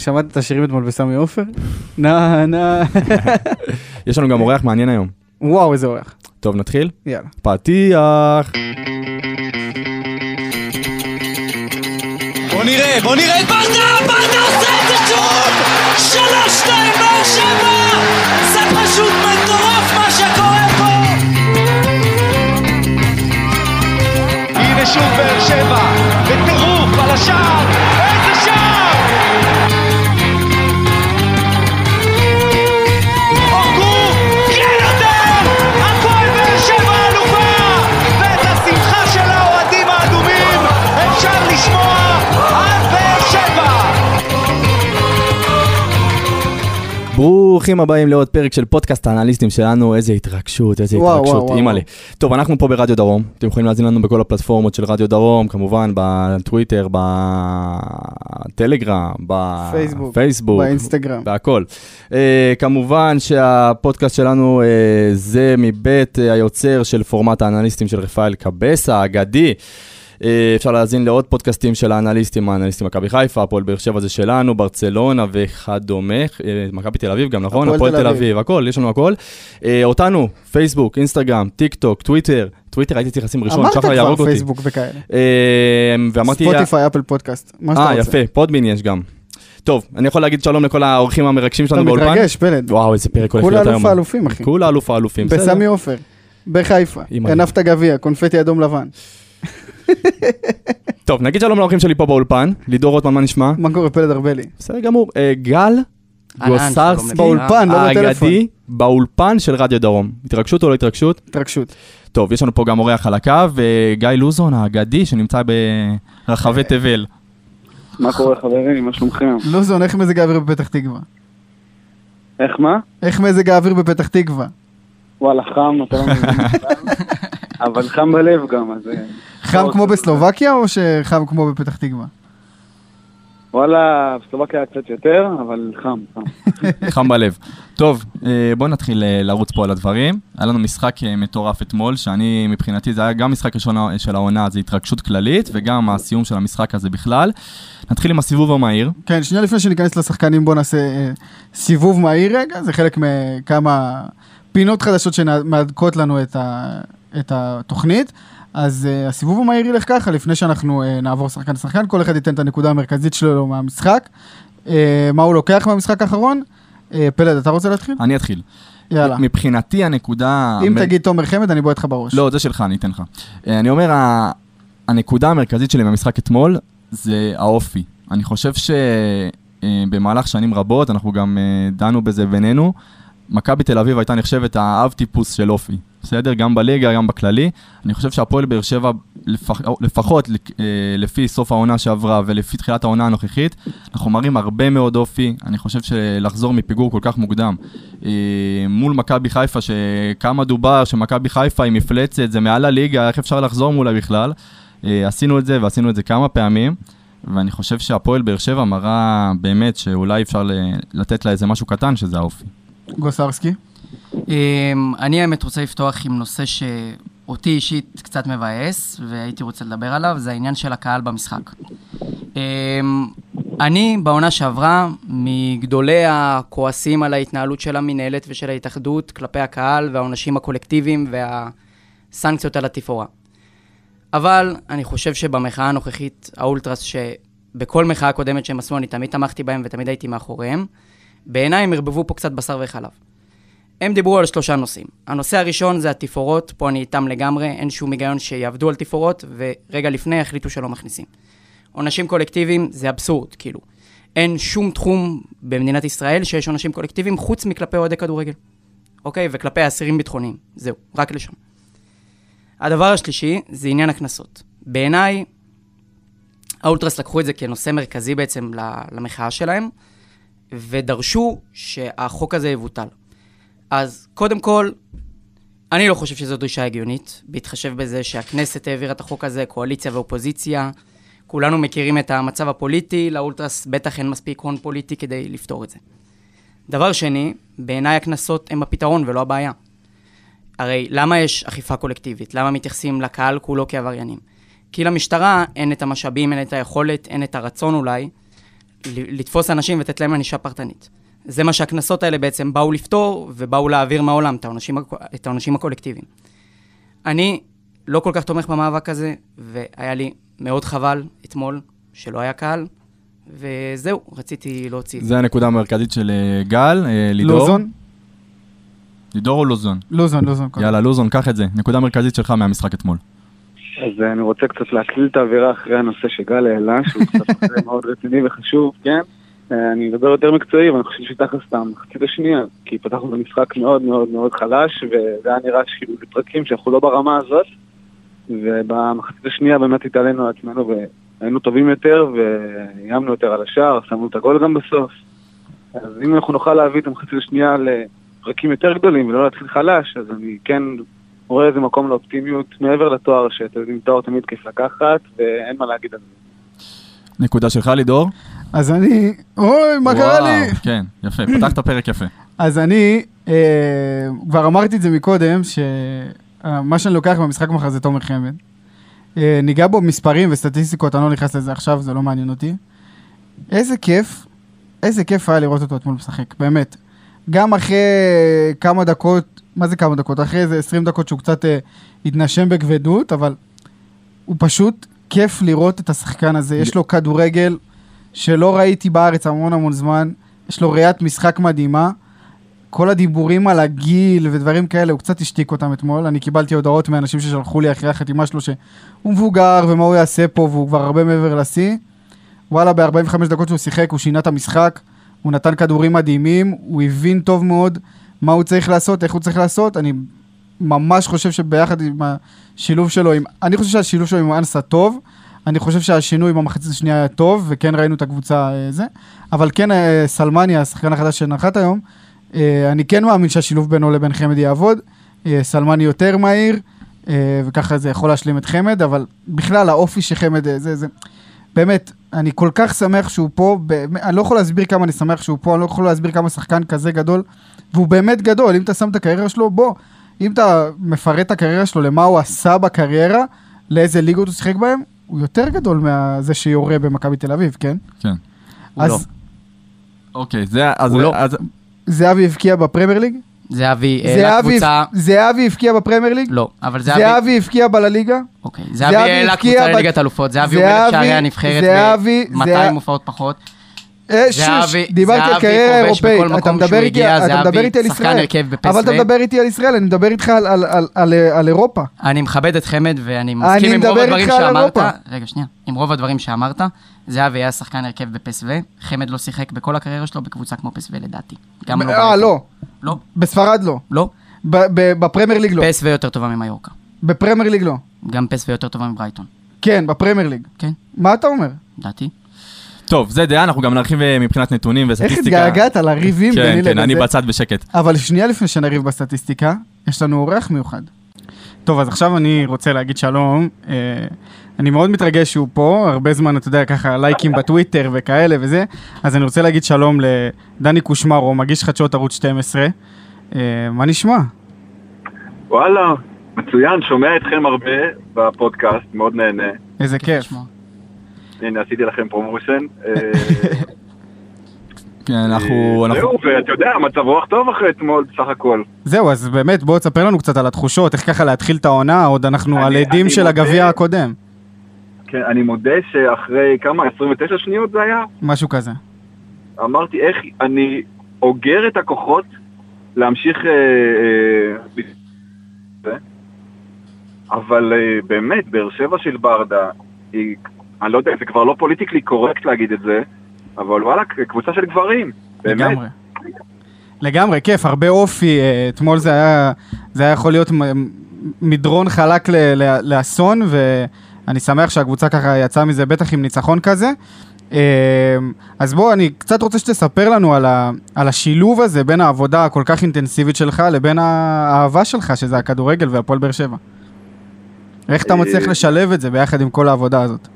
שמעת את השירים אתמול בסמי עופר? נה נה. יש לנו גם אורח מעניין היום. וואו, איזה אורח. טוב, נתחיל? יאללה. פתיח. בוא נראה, בוא נראה את ברדה! ברדה עושה את זה שוב! שלוש, שתיים, באר שבע! זה פשוט מטורף מה שקורה פה! הנה שוב באר שבע, בטירוף על השער, ברוכים הבאים לעוד פרק של פודקאסט האנליסטים שלנו, איזה התרגשות, איזה וואו, התרגשות. אימא'לה. טוב, אנחנו פה ברדיו דרום, אתם יכולים להאזין לנו בכל הפלטפורמות של רדיו דרום, כמובן בטוויטר, בטלגרם, פייסבוק, בפייסבוק, באינסטגרם. בהכל. Uh, כמובן שהפודקאסט שלנו uh, זה מבית uh, היוצר של פורמט האנליסטים של רפאל קבסה, האגדי. Uh, אפשר להאזין לעוד פודקאסטים של האנליסטים, האנליסטים מכבי חיפה, הפועל באר שבע זה שלנו, ברצלונה וכדומה, uh, מכבי תל אביב גם, נכון? הפועל תל אביב. הכל, יש לנו הכל. אה, אותנו, פייסבוק, אינסטגרם, טיק טוק, טוויטר, טוויטר הייתי צריך לשים ראשון, אמרת שחר כבר יהרוג אותי. פייסבוק וכאלה. ואמרתי... ספוטיפיי, אפל פודקאסט. מה שאתה אה, רוצה. יפה, Podbean יש גם. טוב, אני יכול להגיד שלום לכל האורחים המרגשים אתה שלנו באולפן? מתרגש, פלד. וואו, איזה פרק הולך כולה להיות היום. אלוף האלופים, אחי. כולה אלוף האלופים. בסדר. בסמי עופר. בחיפה. הנפת גביע, קונפטי אדום לבן. טוב, נגיד שלום לאורחים שלי פה באולפן. לידור רוטמן, מה נשמע? מה קורה, פלד ארבלי? בסדר גמור. אה, גל שלום באולפן, לא בטלפון. האגדי, באולפן של רדיו דרום. התרגשות או לא התרגשות? התרגשות. טוב, יש לנו פה גם אורח על הקו, וגיא לוזון האגדי שנמצא ברחבי תבל. מה קורה חברים? מה שלומכם? לוזון, איך מזג האוויר בפתח תקווה? איך מה? איך מזג האוויר בפתח תקווה? וואלה, חם, אתה לא מבין. אבל חם בלב גם, אז... אה, חם לא, כמו בסלובקיה או שחם כמו בפתח תקווה? וואלה, בסלובקיה קצת יותר, אבל חם, חם. חם בלב. טוב, אה, בואו נתחיל אה, לרוץ פה על הדברים. היה לנו משחק מטורף אתמול, שאני מבחינתי זה היה גם משחק ראשון של העונה, זה התרגשות כללית, וגם הסיום של המשחק הזה בכלל. נתחיל עם הסיבוב המהיר. כן, שנייה לפני שניכנס לשחקנים, בוא נעשה סיבוב מהיר רגע, זה חלק מכמה פינות חדשות שמהדקות לנו את, ה, את התוכנית. אז אה, הסיבוב המהיר ילך ככה, לפני שאנחנו אה, נעבור שחקן לשחקן, כל אחד ייתן את הנקודה המרכזית שלו מהמשחק. אה, מה הוא לוקח מהמשחק האחרון? אה, פלד, אתה רוצה להתחיל? אני אתחיל. יאללה. מבחינתי הנקודה... אם המר- תגיד תומר חמד, אני בועט לך בראש. לא, זה שלך, אני אתן לך. אה, אני אומר, ה- הנקודה המרכזית שלי במשחק אתמול זה האופי. אני חושב שבמהלך שנים רבות, אנחנו גם אה, דנו בזה בינינו, מכבי תל אביב הייתה נחשבת האב טיפוס של אופי. בסדר? גם בליגה, גם בכללי. אני חושב שהפועל באר שבע, לפח, לפחות אה, לפי סוף העונה שעברה ולפי תחילת העונה הנוכחית, אנחנו מראים הרבה מאוד אופי. אני חושב שלחזור מפיגור כל כך מוקדם אה, מול מכבי חיפה, שכמה דובר שמכבי חיפה היא מפלצת, זה מעל הליגה, איך אפשר לחזור מולה בכלל? אה, עשינו את זה ועשינו את זה כמה פעמים. ואני חושב שהפועל באר שבע מראה באמת שאולי אפשר לתת לה איזה משהו קטן, שזה האופי. גוסרסקי. אמ, אני האמת רוצה לפתוח עם נושא שאותי אישית קצת מבאס, והייתי רוצה לדבר עליו, זה העניין של הקהל במשחק. אמ, אני בעונה שעברה, מגדולי הכועסים על ההתנהלות של המינהלת ושל ההתאחדות כלפי הקהל והעונשים הקולקטיביים והסנקציות על התפאורה. אבל אני חושב שבמחאה הנוכחית, האולטרס, שבכל מחאה קודמת שהם עשו, אני תמיד תמכתי בהם ותמיד הייתי מאחוריהם, בעיניי הם ערבבו פה קצת בשר וחלב. הם דיברו על שלושה נושאים. הנושא הראשון זה התפאורות, פה אני איתם לגמרי, אין שום היגיון שיעבדו על תפאורות, ורגע לפני יחליטו שלא מכניסים. עונשים קולקטיביים זה אבסורד, כאילו. אין שום תחום במדינת ישראל שיש עונשים קולקטיביים חוץ מכלפי אוהדי כדורגל. אוקיי? וכלפי אסירים ביטחוניים. זהו, רק לשם. הדבר השלישי זה עניין הקנסות. בעיניי, האולטרס לקחו את זה כנושא מרכזי בעצם למחאה שלהם, ודרשו שהחוק הזה יבוטל. אז קודם כל, אני לא חושב שזו דרישה הגיונית, בהתחשב בזה שהכנסת העבירה את החוק הזה, קואליציה ואופוזיציה. כולנו מכירים את המצב הפוליטי, לאולטרס בטח אין מספיק הון פוליטי כדי לפתור את זה. דבר שני, בעיניי הקנסות הם הפתרון ולא הבעיה. הרי למה יש אכיפה קולקטיבית? למה מתייחסים לקהל כולו כעבריינים? כי למשטרה אין את המשאבים, אין את היכולת, אין את הרצון אולי, לתפוס אנשים ולתת להם ענישה פרטנית. זה מה שהקנסות האלה בעצם באו לפתור, ובאו להעביר מהעולם את העונשים, הקו- את העונשים הקולקטיביים. אני לא כל כך תומך במאבק הזה, והיה לי מאוד חבל אתמול שלא היה קהל, וזהו, רציתי להוציא את זה. זה הנקודה המרכזית של אה, גל, אה, לידור. לוזון? לידור או לוזון? לוזון, לוזון. יאללה, לוזון, קח את זה. נקודה מרכזית שלך מהמשחק אתמול. אז אה, אני רוצה קצת להצליל את האווירה אחרי הנושא שגל העלה, שהוא קצת נושא מאוד רציני וחשוב, כן? אני אדבר יותר מקצועי, אבל אני חושב שתכלס את המחצית השנייה, כי פתחנו במשחק מאוד מאוד מאוד חלש, וזה היה נראה שכאילו בפרקים שאנחנו לא ברמה הזאת, ובמחצית השנייה באמת התעלינו על עצמנו והיינו טובים יותר, ואיימנו יותר על השער, שמנו את הגול גם בסוף. אז אם אנחנו נוכל להביא את המחצית השנייה לפרקים יותר גדולים ולא להתחיל חלש, אז אני כן רואה איזה מקום לאופטימיות מעבר לתואר, שאתם יודעים, תואר תמיד כיף לקחת, ואין מה להגיד על זה. נקודה שלך, לידור? אז אני... אוי, מה קרה לי? כן, יפה, פתחת פרק יפה. אז אני, אה, כבר אמרתי את זה מקודם, שמה שאני לוקח במשחק מחר זה תומר חמד. אה, ניגע בו מספרים וסטטיסטיקות, אני לא נכנס לזה עכשיו, זה לא מעניין אותי. איזה כיף, איזה כיף היה לראות אותו אתמול משחק, באמת. גם אחרי כמה דקות, מה זה כמה דקות? אחרי איזה 20 דקות שהוא קצת אה, התנשם בכבדות, אבל הוא פשוט כיף לראות את השחקן הזה. יש לו כדורגל שלא ראיתי בארץ המון המון זמן, יש לו ראיית משחק מדהימה. כל הדיבורים על הגיל ודברים כאלה, הוא קצת השתיק אותם אתמול. אני קיבלתי הודעות מאנשים ששלחו לי אחרי החתימה שלו שהוא מבוגר ומה הוא יעשה פה והוא כבר הרבה מעבר לשיא. וואלה, ב-45 דקות שהוא שיחק, הוא שינה את המשחק, הוא נתן כדורים מדהימים, הוא הבין טוב מאוד מה הוא צריך לעשות, איך הוא צריך לעשות. אני ממש חושב שביחד עם השילוב שלו, עם... אני חושב שהשילוב שלו עם אנסה טוב. אני חושב שהשינוי במחצית השנייה היה טוב, וכן ראינו את הקבוצה אה, זה. אבל כן, אה, סלמני, השחקן החדש שנחת היום, אה, אני כן מאמין שהשילוב בינו לבין חמד יעבוד. אה, סלמני יותר מהיר, אה, וככה זה יכול להשלים את חמד, אבל בכלל האופי שחמד, אה, זה, זה, באמת, אני כל כך שמח שהוא פה, באמת, אני לא יכול להסביר כמה אני שמח שהוא פה, אני לא יכול להסביר כמה שחקן כזה גדול, והוא באמת גדול, אם אתה שם את הקריירה שלו, בוא, אם אתה מפרט את הקריירה שלו, למה הוא עשה בקריירה, לאיזה ליגות הוא שיחק בהם, הוא יותר גדול מזה שיורה במכבי תל אביב, כן? כן. הוא אז לא. אוקיי, זה... אז- הוא לא. אז- זהבי הבקיע בפרמייר ליג? זהבי, אה, זהבי- לקבוצה... זהבי הבקיע בפרמייר ליג? לא, אבל זהבי... זהבי הבקיע בלליגה? אוקיי, זהבי העלה קבוצה לליגת אלופות, זהבי הוא מלך שערי הנבחרת זהבי- ב-200 זהבי- הופעות פחות. אה, זהבי- דיברתי על קריירה אירופאית, אתה מדבר איתי על ישראל. אבל אתה מדבר איתי על ישראל, אני מדבר איתך על- על אירופה. אני מכבד את חמד ואני מסכים עם רוב הדברים שאמרת. רגע, שנייה. עם רוב הדברים שאמרת, זהבי היה שחקן הרכב בפסו, חמד לא שיחק בכל הקריירה שלו בקבוצה כמו פסו לדעתי. גם לא... אה. לא, לא, בספרד לא, לא. בפרמייר ליג לא, פסו יותר טובה ממיורקה. בפרמייר ליג לא. גם פסו יותר טובה מברייטון. כן, בפרמייר ליג. כן, מה אתה אומר? לדעתי. טוב, זה דעה, אנחנו גם נרחיב אה, מבחינת נתונים איך וסטטיסטיקה. התגעגעת לריבים כן, ביני כן, אני לבין זה? בצד בשקט. אבל שנייה לפני שנריב בסטטיסטיקה, יש לנו אורח מיוחד. טוב, אז עכשיו אני רוצה להגיד שלום. אה, אני מאוד מתרגש שהוא פה, הרבה זמן, אתה יודע, ככה לייקים בטוויטר וכאלה וזה. אז אני רוצה להגיד שלום לדני קושמרו, מגיש חדשות ערוץ 12. אה, מה נשמע? וואלה, מצוין, שומע אתכם הרבה בפודקאסט, מאוד נהנה. איזה כיף. הנה, עשיתי לכם promotion. אה, כן, אנחנו... אנחנו- זהו, ואתה יודע, מצב רוח טוב אחרי אתמול, בסך הכל. זהו, אז באמת, בוא תספר לנו קצת על התחושות, איך ככה להתחיל את העונה, עוד אנחנו על עדים של הגביע הקודם. כן, אני מודה שאחרי כמה, 29 שניות זה היה? משהו כזה. אמרתי, איך אני אוגר את הכוחות להמשיך... אה, אה. אבל אה, באמת, באר שבע של ברדה, היא, אני לא יודע, זה כבר לא פוליטיקלי קורקט להגיד את זה, אבל וואלה, קבוצה של גברים, באמת. לגמרי. לגמרי, כיף, הרבה אופי. אה, אתמול זה היה, זה היה יכול להיות מדרון חלק ל- ל- לאסון, ואני שמח שהקבוצה ככה יצאה מזה בטח עם ניצחון כזה. אה, אז בוא, אני קצת רוצה שתספר לנו על, ה, על השילוב הזה בין העבודה הכל כך אינטנסיבית שלך לבין האהבה שלך, שזה הכדורגל והפועל באר שבע. איך אתה מצליח אה, לשלב את זה ביחד עם כל העבודה הזאת?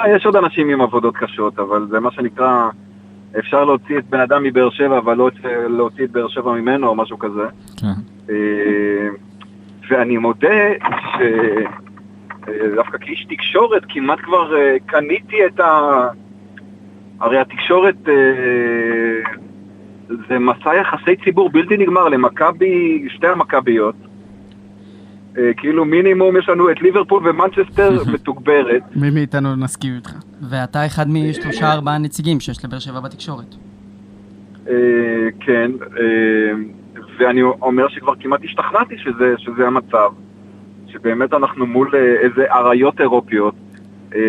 אה, יש עוד אנשים עם עבודות קשות, אבל זה מה שנקרא, אפשר להוציא את בן אדם מבאר שבע, אבל לא להוציא את באר שבע ממנו או משהו כזה. כן. אה, ואני מודה שדווקא כאיש תקשורת כמעט כבר אה, קניתי את, ה... הרי התקשורת אה, זה מסע יחסי ציבור בלתי נגמר למכבי, שתי המכביות. אה, כאילו מינימום יש לנו את ליברפול ומנצ'סטר מתוגברת. מי מאיתנו נסכים איתך? ואתה אחד משלושה ארבעה נציגים שיש לבאר שבע בתקשורת. אה, כן, אה, ואני אומר שכבר כמעט השתכנעתי שזה, שזה המצב, שבאמת אנחנו מול אה, איזה אריות אירופיות, אה,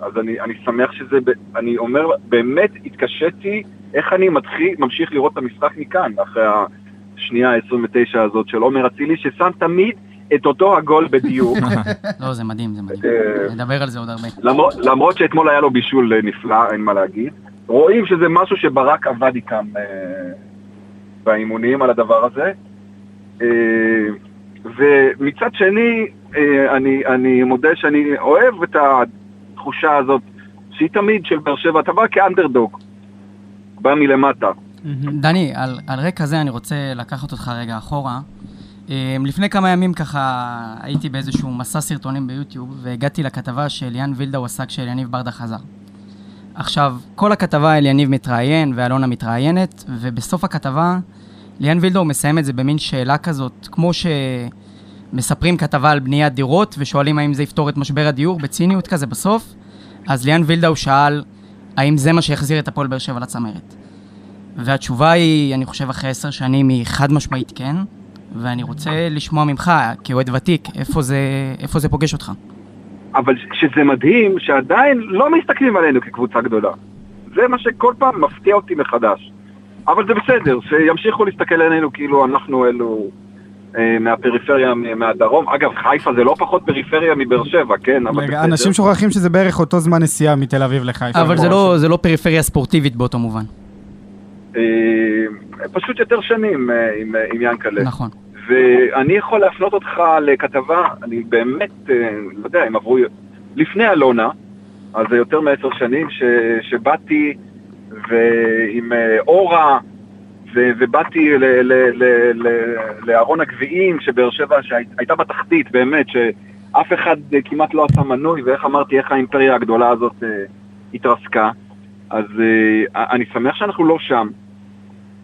אז אני, אני שמח שזה, אני אומר, באמת התקשיתי איך אני מתחיל, ממשיך לראות את המשחק מכאן, אחרי השנייה ה-29 הזאת של עומר אצילי, ששם תמיד את אותו הגול בדיוק. לא, זה מדהים, זה מדהים. אה, נדבר על זה עוד הרבה. למרות, שאתמול היה לו בישול אה, נפלא, אין מה להגיד. רואים שזה משהו שברק עבד איתם אה, באימונים על הדבר הזה. ומצד שני, אני, אני מודה שאני אוהב את התחושה הזאת, שהיא תמיד של באר שבע, אתה בא כאנדרדוג, בא מלמטה. דני, על, על רקע זה אני רוצה לקחת אותך רגע אחורה. אמ, לפני כמה ימים ככה הייתי באיזשהו מסע סרטונים ביוטיוב והגעתי לכתבה שאליאן וילדאו עשה כשאליניב ברדה חזר. עכשיו, כל הכתבה אליניב מתראיין ואלונה מתראיינת, ובסוף הכתבה ליאן וילדאו מסיים את זה במין שאלה כזאת, כמו שמספרים כתבה על בניית דירות ושואלים האם זה יפתור את משבר הדיור בציניות כזה בסוף, אז ליאן וילדאו שאל האם זה מה שיחזיר את הפועל באר שבע לצמרת. והתשובה היא, אני חושב אחרי עשר שנים, היא חד משמעית כן, ואני רוצה לשמוע ממך, כאוהד ותיק, איפה זה, איפה זה פוגש אותך. אבל שזה מדהים שעדיין לא מסתכלים עלינו כקבוצה גדולה. זה מה שכל פעם מפתיע אותי מחדש. אבל זה בסדר, שימשיכו להסתכל עלינו כאילו אנחנו אלו אה, מהפריפריה, מהדרום. אגב, חיפה זה לא פחות פריפריה מבאר שבע, כן? אבל רגע, בסדר. אנשים שוכחים שזה בערך אותו זמן נסיעה מתל אביב לחיפה. אבל זה לא, זה לא פריפריה ספורטיבית באותו מובן. אה, פשוט יותר שנים אה, עם, אה, עם ינקלה. נכון. ואני יכול להפנות אותך לכתבה, אני באמת, לא יודע, הם עברו לפני אלונה, אז זה יותר מעשר שנים, ש, שבאתי ועם אורה, ו, ובאתי לארון הגביעים, שבאר שבע שהייתה בתחתית, באמת, שאף אחד כמעט לא עשה מנוי, ואיך אמרתי, איך האימפריה הגדולה הזאת התרסקה. אז אה, אני שמח שאנחנו לא שם.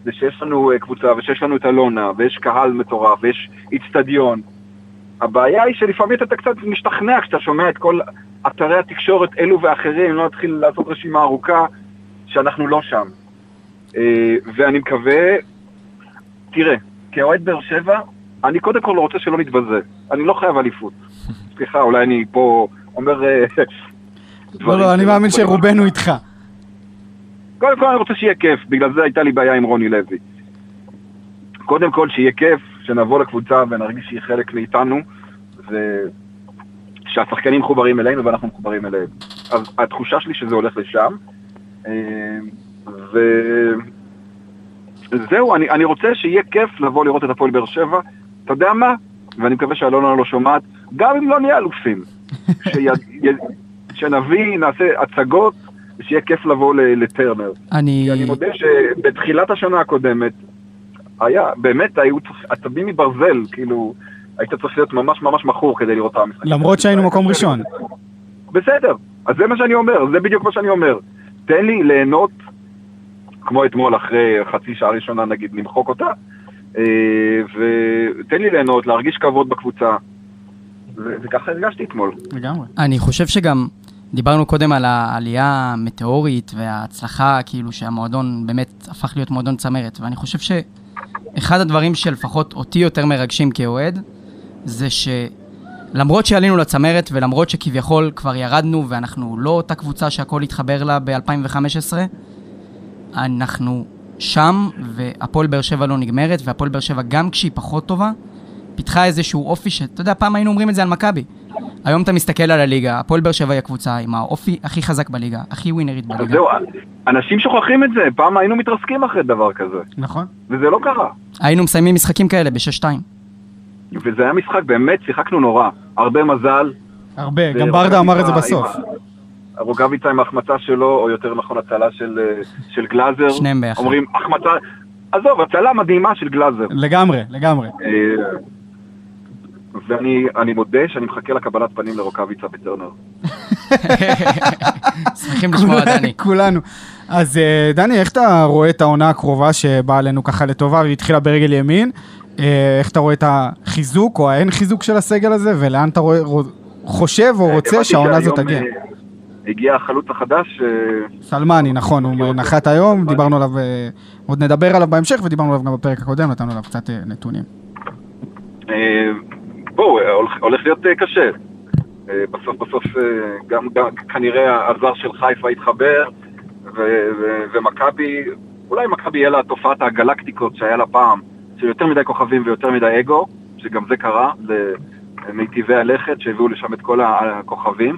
זה שיש לנו אה, קבוצה ושיש לנו את אלונה ויש קהל מטורף ויש איצטדיון. הבעיה היא שלפעמים אתה קצת משתכנע כשאתה שומע את כל אתרי התקשורת אלו ואחרים, לא נתחיל לעשות רשימה ארוכה, שאנחנו לא שם. אה, ואני מקווה, תראה, כאוהד באר שבע, אני קודם כל רוצה שלא נתבזה. אני לא חייב אליפות. סליחה, אולי אני פה אומר... לא, לא, אני מאמין. שרובנו איתך. קודם כל אני רוצה שיהיה כיף, בגלל זה הייתה לי בעיה עם רוני לוי. קודם כל שיהיה כיף, שנבוא לקבוצה ונרגיש שהיא חלק מאיתנו, ושהשחקנים מחוברים אלינו ואנחנו מחוברים אליהם. אז התחושה שלי שזה הולך לשם. אה, וזהו, אני, אני רוצה שיהיה כיף לבוא לראות את הפועל באר שבע. אתה יודע מה? ואני מקווה שאלונה לא שומעת, גם אם לא נהיה אלופים. שי, שנביא, נעשה הצגות, ושיהיה כיף לבוא לטרנר. אני... אני מודה שבתחילת השנה הקודמת, היה, באמת היו עצבים מברזל, כאילו, היית צריך להיות ממש ממש מכור כדי לראות את המשחק. למרות שהיינו מקום ראשון. בסדר, אז זה מה שאני אומר, זה בדיוק מה שאני אומר. תן לי ליהנות, כמו אתמול אחרי חצי שעה ראשונה נגיד, למחוק אותה, אה, ותן לי ליהנות, להרגיש כבוד בקבוצה. וככה הרגשתי אתמול. לגמרי. אני חושב שגם דיברנו קודם על העלייה המטאורית וההצלחה, כאילו שהמועדון באמת הפך להיות מועדון צמרת, ואני חושב שאחד הדברים שלפחות אותי יותר מרגשים כאוהד, זה שלמרות שעלינו לצמרת ולמרות שכביכול כבר ירדנו ואנחנו לא אותה קבוצה שהכל התחבר לה ב-2015, אנחנו שם, והפועל באר שבע לא נגמרת, והפועל באר שבע גם כשהיא פחות טובה, פיתחה איזשהו אופי שאתה יודע, פעם היינו אומרים את זה על מכבי. היום אתה מסתכל על הליגה, הפועל באר שבע היא הקבוצה עם האופי הכי חזק בליגה, הכי ווינרית אז בליגה. זהו, אנשים שוכחים את זה, פעם היינו מתרסקים אחרי דבר כזה, נכון. וזה לא קרה. היינו מסיימים משחקים כאלה ב-6-2. וזה היה משחק, באמת שיחקנו נורא. הרבה מזל. הרבה, גם ברדה אמר את זה בסוף. עם ה- רוקאביצה עם ההחמצה שלו, או יותר נכון הצלה של, אה, של גלאזר. שניהם ביחד. אומרים, החמצה... עזוב, הצלה מדהימה של גלאזר. לגמרי, לגמרי. אה, ואני אני מודה שאני מחכה לקבלת פנים לרוקאביצה בטרנר. שמחים לשמוע, דני. כולנו. אז אה, דני, איך אתה רואה את העונה הקרובה שבאה עלינו ככה לטובה והתחילה ברגל ימין? אה, איך אתה רואה את החיזוק או האין חיזוק של הסגל הזה, ולאן אתה רואה, רו- חושב או רוצה הבנתי שהעונה הזאת תגיע? אה, הגיע החלוץ החדש, אה, סלמני, נכון, הוא נחת היום, דיברנו עליו, אה, עוד נדבר עליו בהמשך, ודיברנו עליו גם בפרק הקודם, נתנו עליו קצת אה, נתונים. בואו, אה, הולך- להיות אה, קשה. אה, בסוף בסוף גם גם כנראה הזר של חיפה יתחבר, ומכבי, אולי מכבי יהיה לה תופעת הגלקטיקות שהיה לה פעם, של יותר מדי כוכבים ויותר מדי אגו, שגם זה קרה למיטיבי הלכת שהביאו לשם את כל הכוכבים.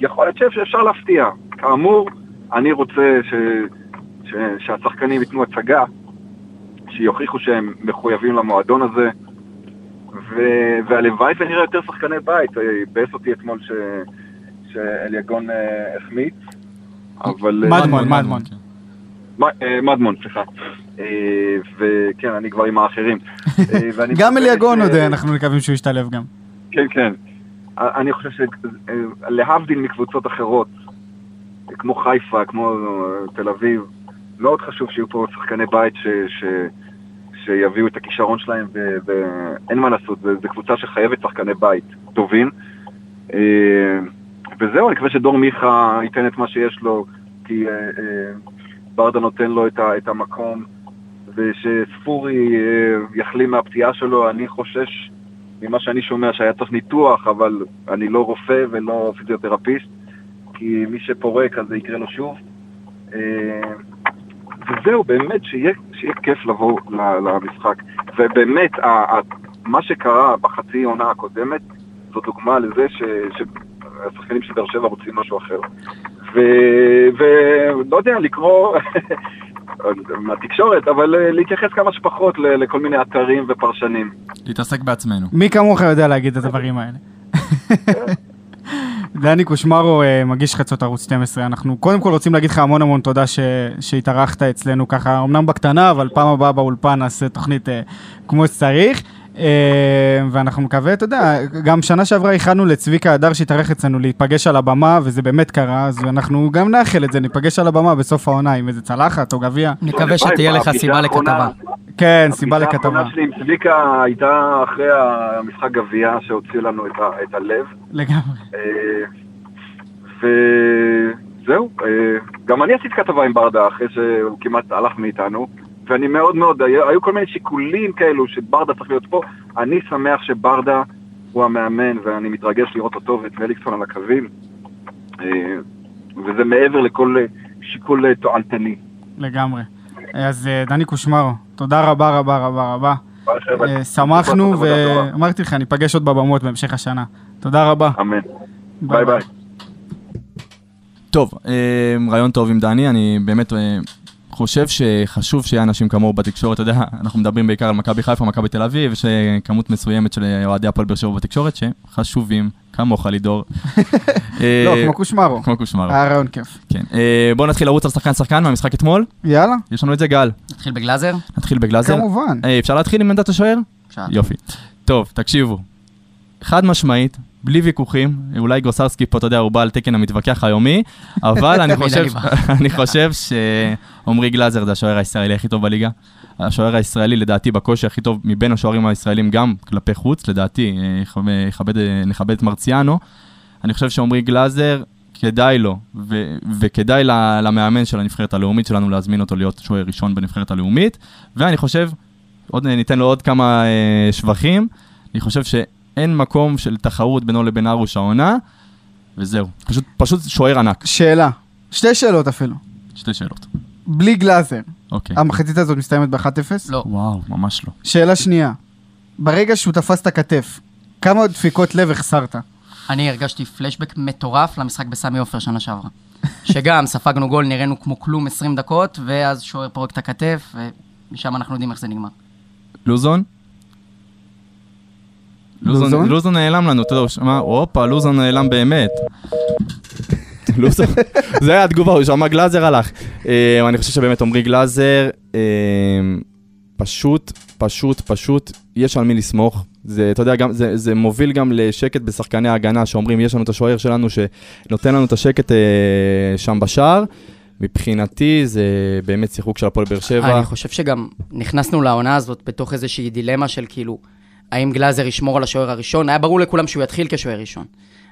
יכול להיות שאפשר להפתיע. כאמור, אני רוצה ש... ש... שהשחקנים ייתנו הצגה, שיוכיחו שהם מחויבים למועדון הזה. והלוואי ונראה יותר שחקני בית. אה, ביאס אותי אתמול ש... שאליגון אה, החמיץ, אבל... אה, מדמון, מדמון. כן. מדמון, סליחה. אה, וכן, אני כבר עם האחרים. ואני גם אליגון עוד, אנחנו מקווים שהוא ישתלב גם. כן, כן. אני חושב שלהבדיל מקבוצות אחרות, כמו חיפה, כמו תל אביב, מאוד חשוב שיהיו פה שחקני בית ש, ש, שיביאו את הכישרון שלהם, ואין מה לעשות, זו קבוצה שחייבת שחקני בית טובים. אה, וזהו, אני מקווה שדור מיכה ייתן את מה שיש לו, כי אה, אה, ברדה נותן לו את, המקום, ושספורי יחלים מהפציעה שלו, אני חושש ממה שאני שומע שהיה צריך ניתוח, אבל אני לא רופא ולא פיזיותרפיסט, כי מי שפורק אז זה יקרה לו שוב. וזהו, באמת, שיהיה, שיהיה כיף לבוא למשחק. ובאמת, ה- ה- מה שקרה בחצי עונה הקודמת, זו דוגמה לזה ש- שהשחקנים של באר שבע רוצים משהו אחר. ו- ולא יודע, לקרוא מהתקשורת, אבל אה, להתייחס כמה שפחות ל- לכל מיני אתרים ופרשנים. להתעסק בעצמנו. מי כמוך יודע להגיד את הדברים האלה. דני קושמרו, אה, מגיש חדשות ערוץ 12, אנחנו קודם כל רוצים להגיד לך המון המון תודה ש- שהתארחת אצלנו ככה, אמנם בקטנה, אבל פעם הבאה באולפן נעשה תוכנית אה, כמו שצריך. אה, ואנחנו מקווה, אתה יודע, גם שנה שעברה איחלנו לצביקה הדר שהתארח אצלנו להיפגש על הבמה, וזה באמת קרה, אז אנחנו גם נאחל את זה, ניפגש על הבמה בסוף העונה עם איזה צלחת או גביע. נקווה שתהיה לך סיבה לכתבה. כן, סיבה לכתבה. הפגישה האחרונה שלי עם צביקה הייתה אחרי המשחק גביע שהוציא לנו את הלב. לגמרי. אה, וזהו, אה, גם אני עשיתי כתבה עם ברדה אחרי שהוא כמעט הלך מאיתנו, ואני מאוד מאוד, היו, היו כל מיני שיקולים כאלו שברדה צריך להיות פה. אני שמח שברדה הוא המאמן, ואני מתרגש לראות אותו ואת מליקסון על הקווים, אה, וזה מעבר לכל אה, שיקול אה, תועלתני. לגמרי. אז דני קושמרו, תודה רבה רבה רבה רבה. שמחנו. ואמרתי לך, ניפגש עוד בבמות בהמשך השנה. תודה רבה. אמן. ביי ביי. טוב, רעיון טוב עם דני, אני באמת חושב שחשוב שיהיה אנשים כמוהו בתקשורת, אתה יודע, אנחנו מדברים בעיקר על מכבי חיפה, מכבי תל אביב, יש אה, כמות מסוימת של אה, אוהדי הפועל באר שבע בתקשורת שחשובים, כמוך לידור. אה, לא, כמו קושמרו. כמו קושמרו, היה רעיון כיף. כן. בואו נתחיל לרוץ על שחקן שחקן מהמשחק אתמול, יאללה, יש לנו את זה גל. נתחיל בגלאזר? נתחיל בגלאזר. כמובן. אפשר להתחיל עם עמדת השוער? אפשר. יופי. טוב, תקשיבו. חד משמעית, בלי ויכוחים, אולי גוסרסקי פה, אתה יודע, הוא בא על תקן המתווכח היומי, אבל אני חושב, אני חושב שעמרי גלאזר זה השוער הישראלי הכי טוב בליגה. השוער הישראלי, לדעתי, בקושי הכי טוב מבין השוערים הישראלים, גם כלפי חוץ, לדעתי, יכבד- נכבד את מרציאנו. אני חושב שעמרי גלאזר, כדאי לו, ו- וכדאי למאמן של הנבחרת הלאומית שלנו להזמין אותו להיות שוער ראשון בנבחרת הלאומית, ואני חושב, עוד ניתן לו עוד כמה אה, שבחים, אני חושב שאין מקום של תחרות בינו לבין ארוש העונה, וזהו. פשוט, פשוט שוער ענק. שאלה, שתי שאלות אפילו. שתי שאלות. בלי גלאזר, אוקיי. המחצית הזאת מסתיימת ב-1-0? לא. וואו, ממש לא. שאלה שנייה, ברגע שהוא תפס את הכתף, כמה דפיקות לב החסרת? אני הרגשתי פלשבק מטורף למשחק בסמי עופר שנה שעברה. שגם ספגנו גול, נראינו כמו כלום 20 דקות, ואז שוער פורק את הכתף, ומשם אנחנו יודעים איך זה נגמר. לוזון? לוזון? לוזון, נעלם לנו, אתה יודע, הוא שמע, הופה, לוזון נעלם באמת. לוזון, זה היה התגובה, הוא שמע גלאזר הלך. אה, אני חושב שבאמת עמרי גלאזר, אה, פשוט, פשוט, פשוט, יש על מי לסמוך. זה, אתה יודע, גם, זה, זה מוביל גם לשקט בשחקני ההגנה, שאומרים, יש לנו את השוער שלנו שנותן לנו את השקט אה, שם בשער. מבחינתי זה באמת שיחוק של הפועל באר שבע. אני חושב שגם נכנסנו לעונה הזאת בתוך איזושהי דילמה של כאילו, האם גלאזר ישמור על השוער הראשון? היה ברור לכולם שהוא יתחיל כשוער ראשון.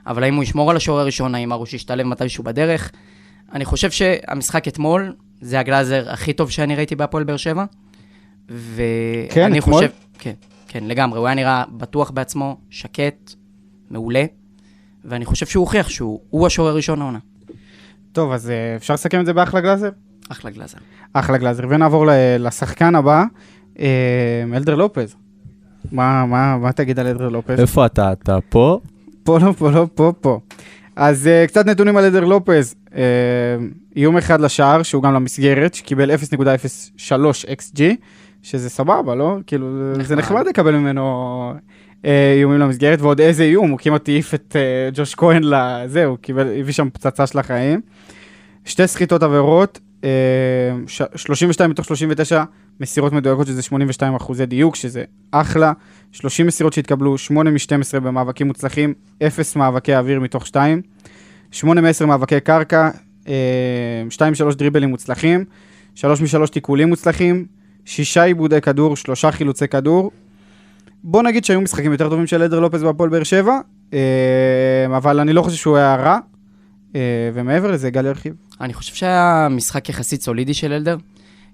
אבל האם הוא ישמור על השוער הראשון? האם ארוש ישתלב מתישהו בדרך? אני חושב שהמשחק אתמול, זה הגלאזר הכי טוב שאני ראיתי בהפועל באר שבע. ואני כן, אתמול? חושב... כן, כן, לגמרי. הוא היה נראה בטוח בעצמו, שקט, מעולה. ואני חושב שהוא הוכיח שהוא הוא השוער הראשון העונה. טוב, אז אה, אפשר לסכם את זה באחלה גלאזר? אחלה גלאזר. אחלה גלאזר. ונעבור לשחקן הבא, אה, אלדר לופז. מה, מה, מה תגיד על אלדר לופז? איפה אתה? אתה פה? פה לא, פה לא, פה, פה. אז uh, קצת נתונים על אלדר לופז. Uh, איום אחד לשער, שהוא גם למסגרת, שקיבל 0.03 XG, שזה סבבה, לא? כאילו, נחמד. זה נחמד. נחמד לקבל ממנו uh, איומים למסגרת, ועוד איזה איום, הוא כמעט העיף את uh, ג'וש כהן לזה, הוא קיבל, הביא שם פצצה של החיים. שתי סחיטות עבירות, uh, ש- 32 מתוך 39 מסירות מדויקות, שזה 82 אחוזי דיוק, שזה אחלה. 30 מסירות שהתקבלו, 8 מ-12 במאבקים מוצלחים, 0 מאבקי אוויר מתוך 2, 8 מ-10 מאבקי קרקע, 2 מ-3 דריבלים מוצלחים, 3 מ-3 תיקולים מוצלחים, 6 עיבודי כדור, 3 חילוצי כדור. בוא נגיד שהיו משחקים יותר טובים של עדר לופז בהפועל באר שבע, אה, אבל אני לא חושב שהוא היה רע, אה, ומעבר לזה, גל ירחיב. אני חושב שהיה משחק יחסית סולידי של אלדר.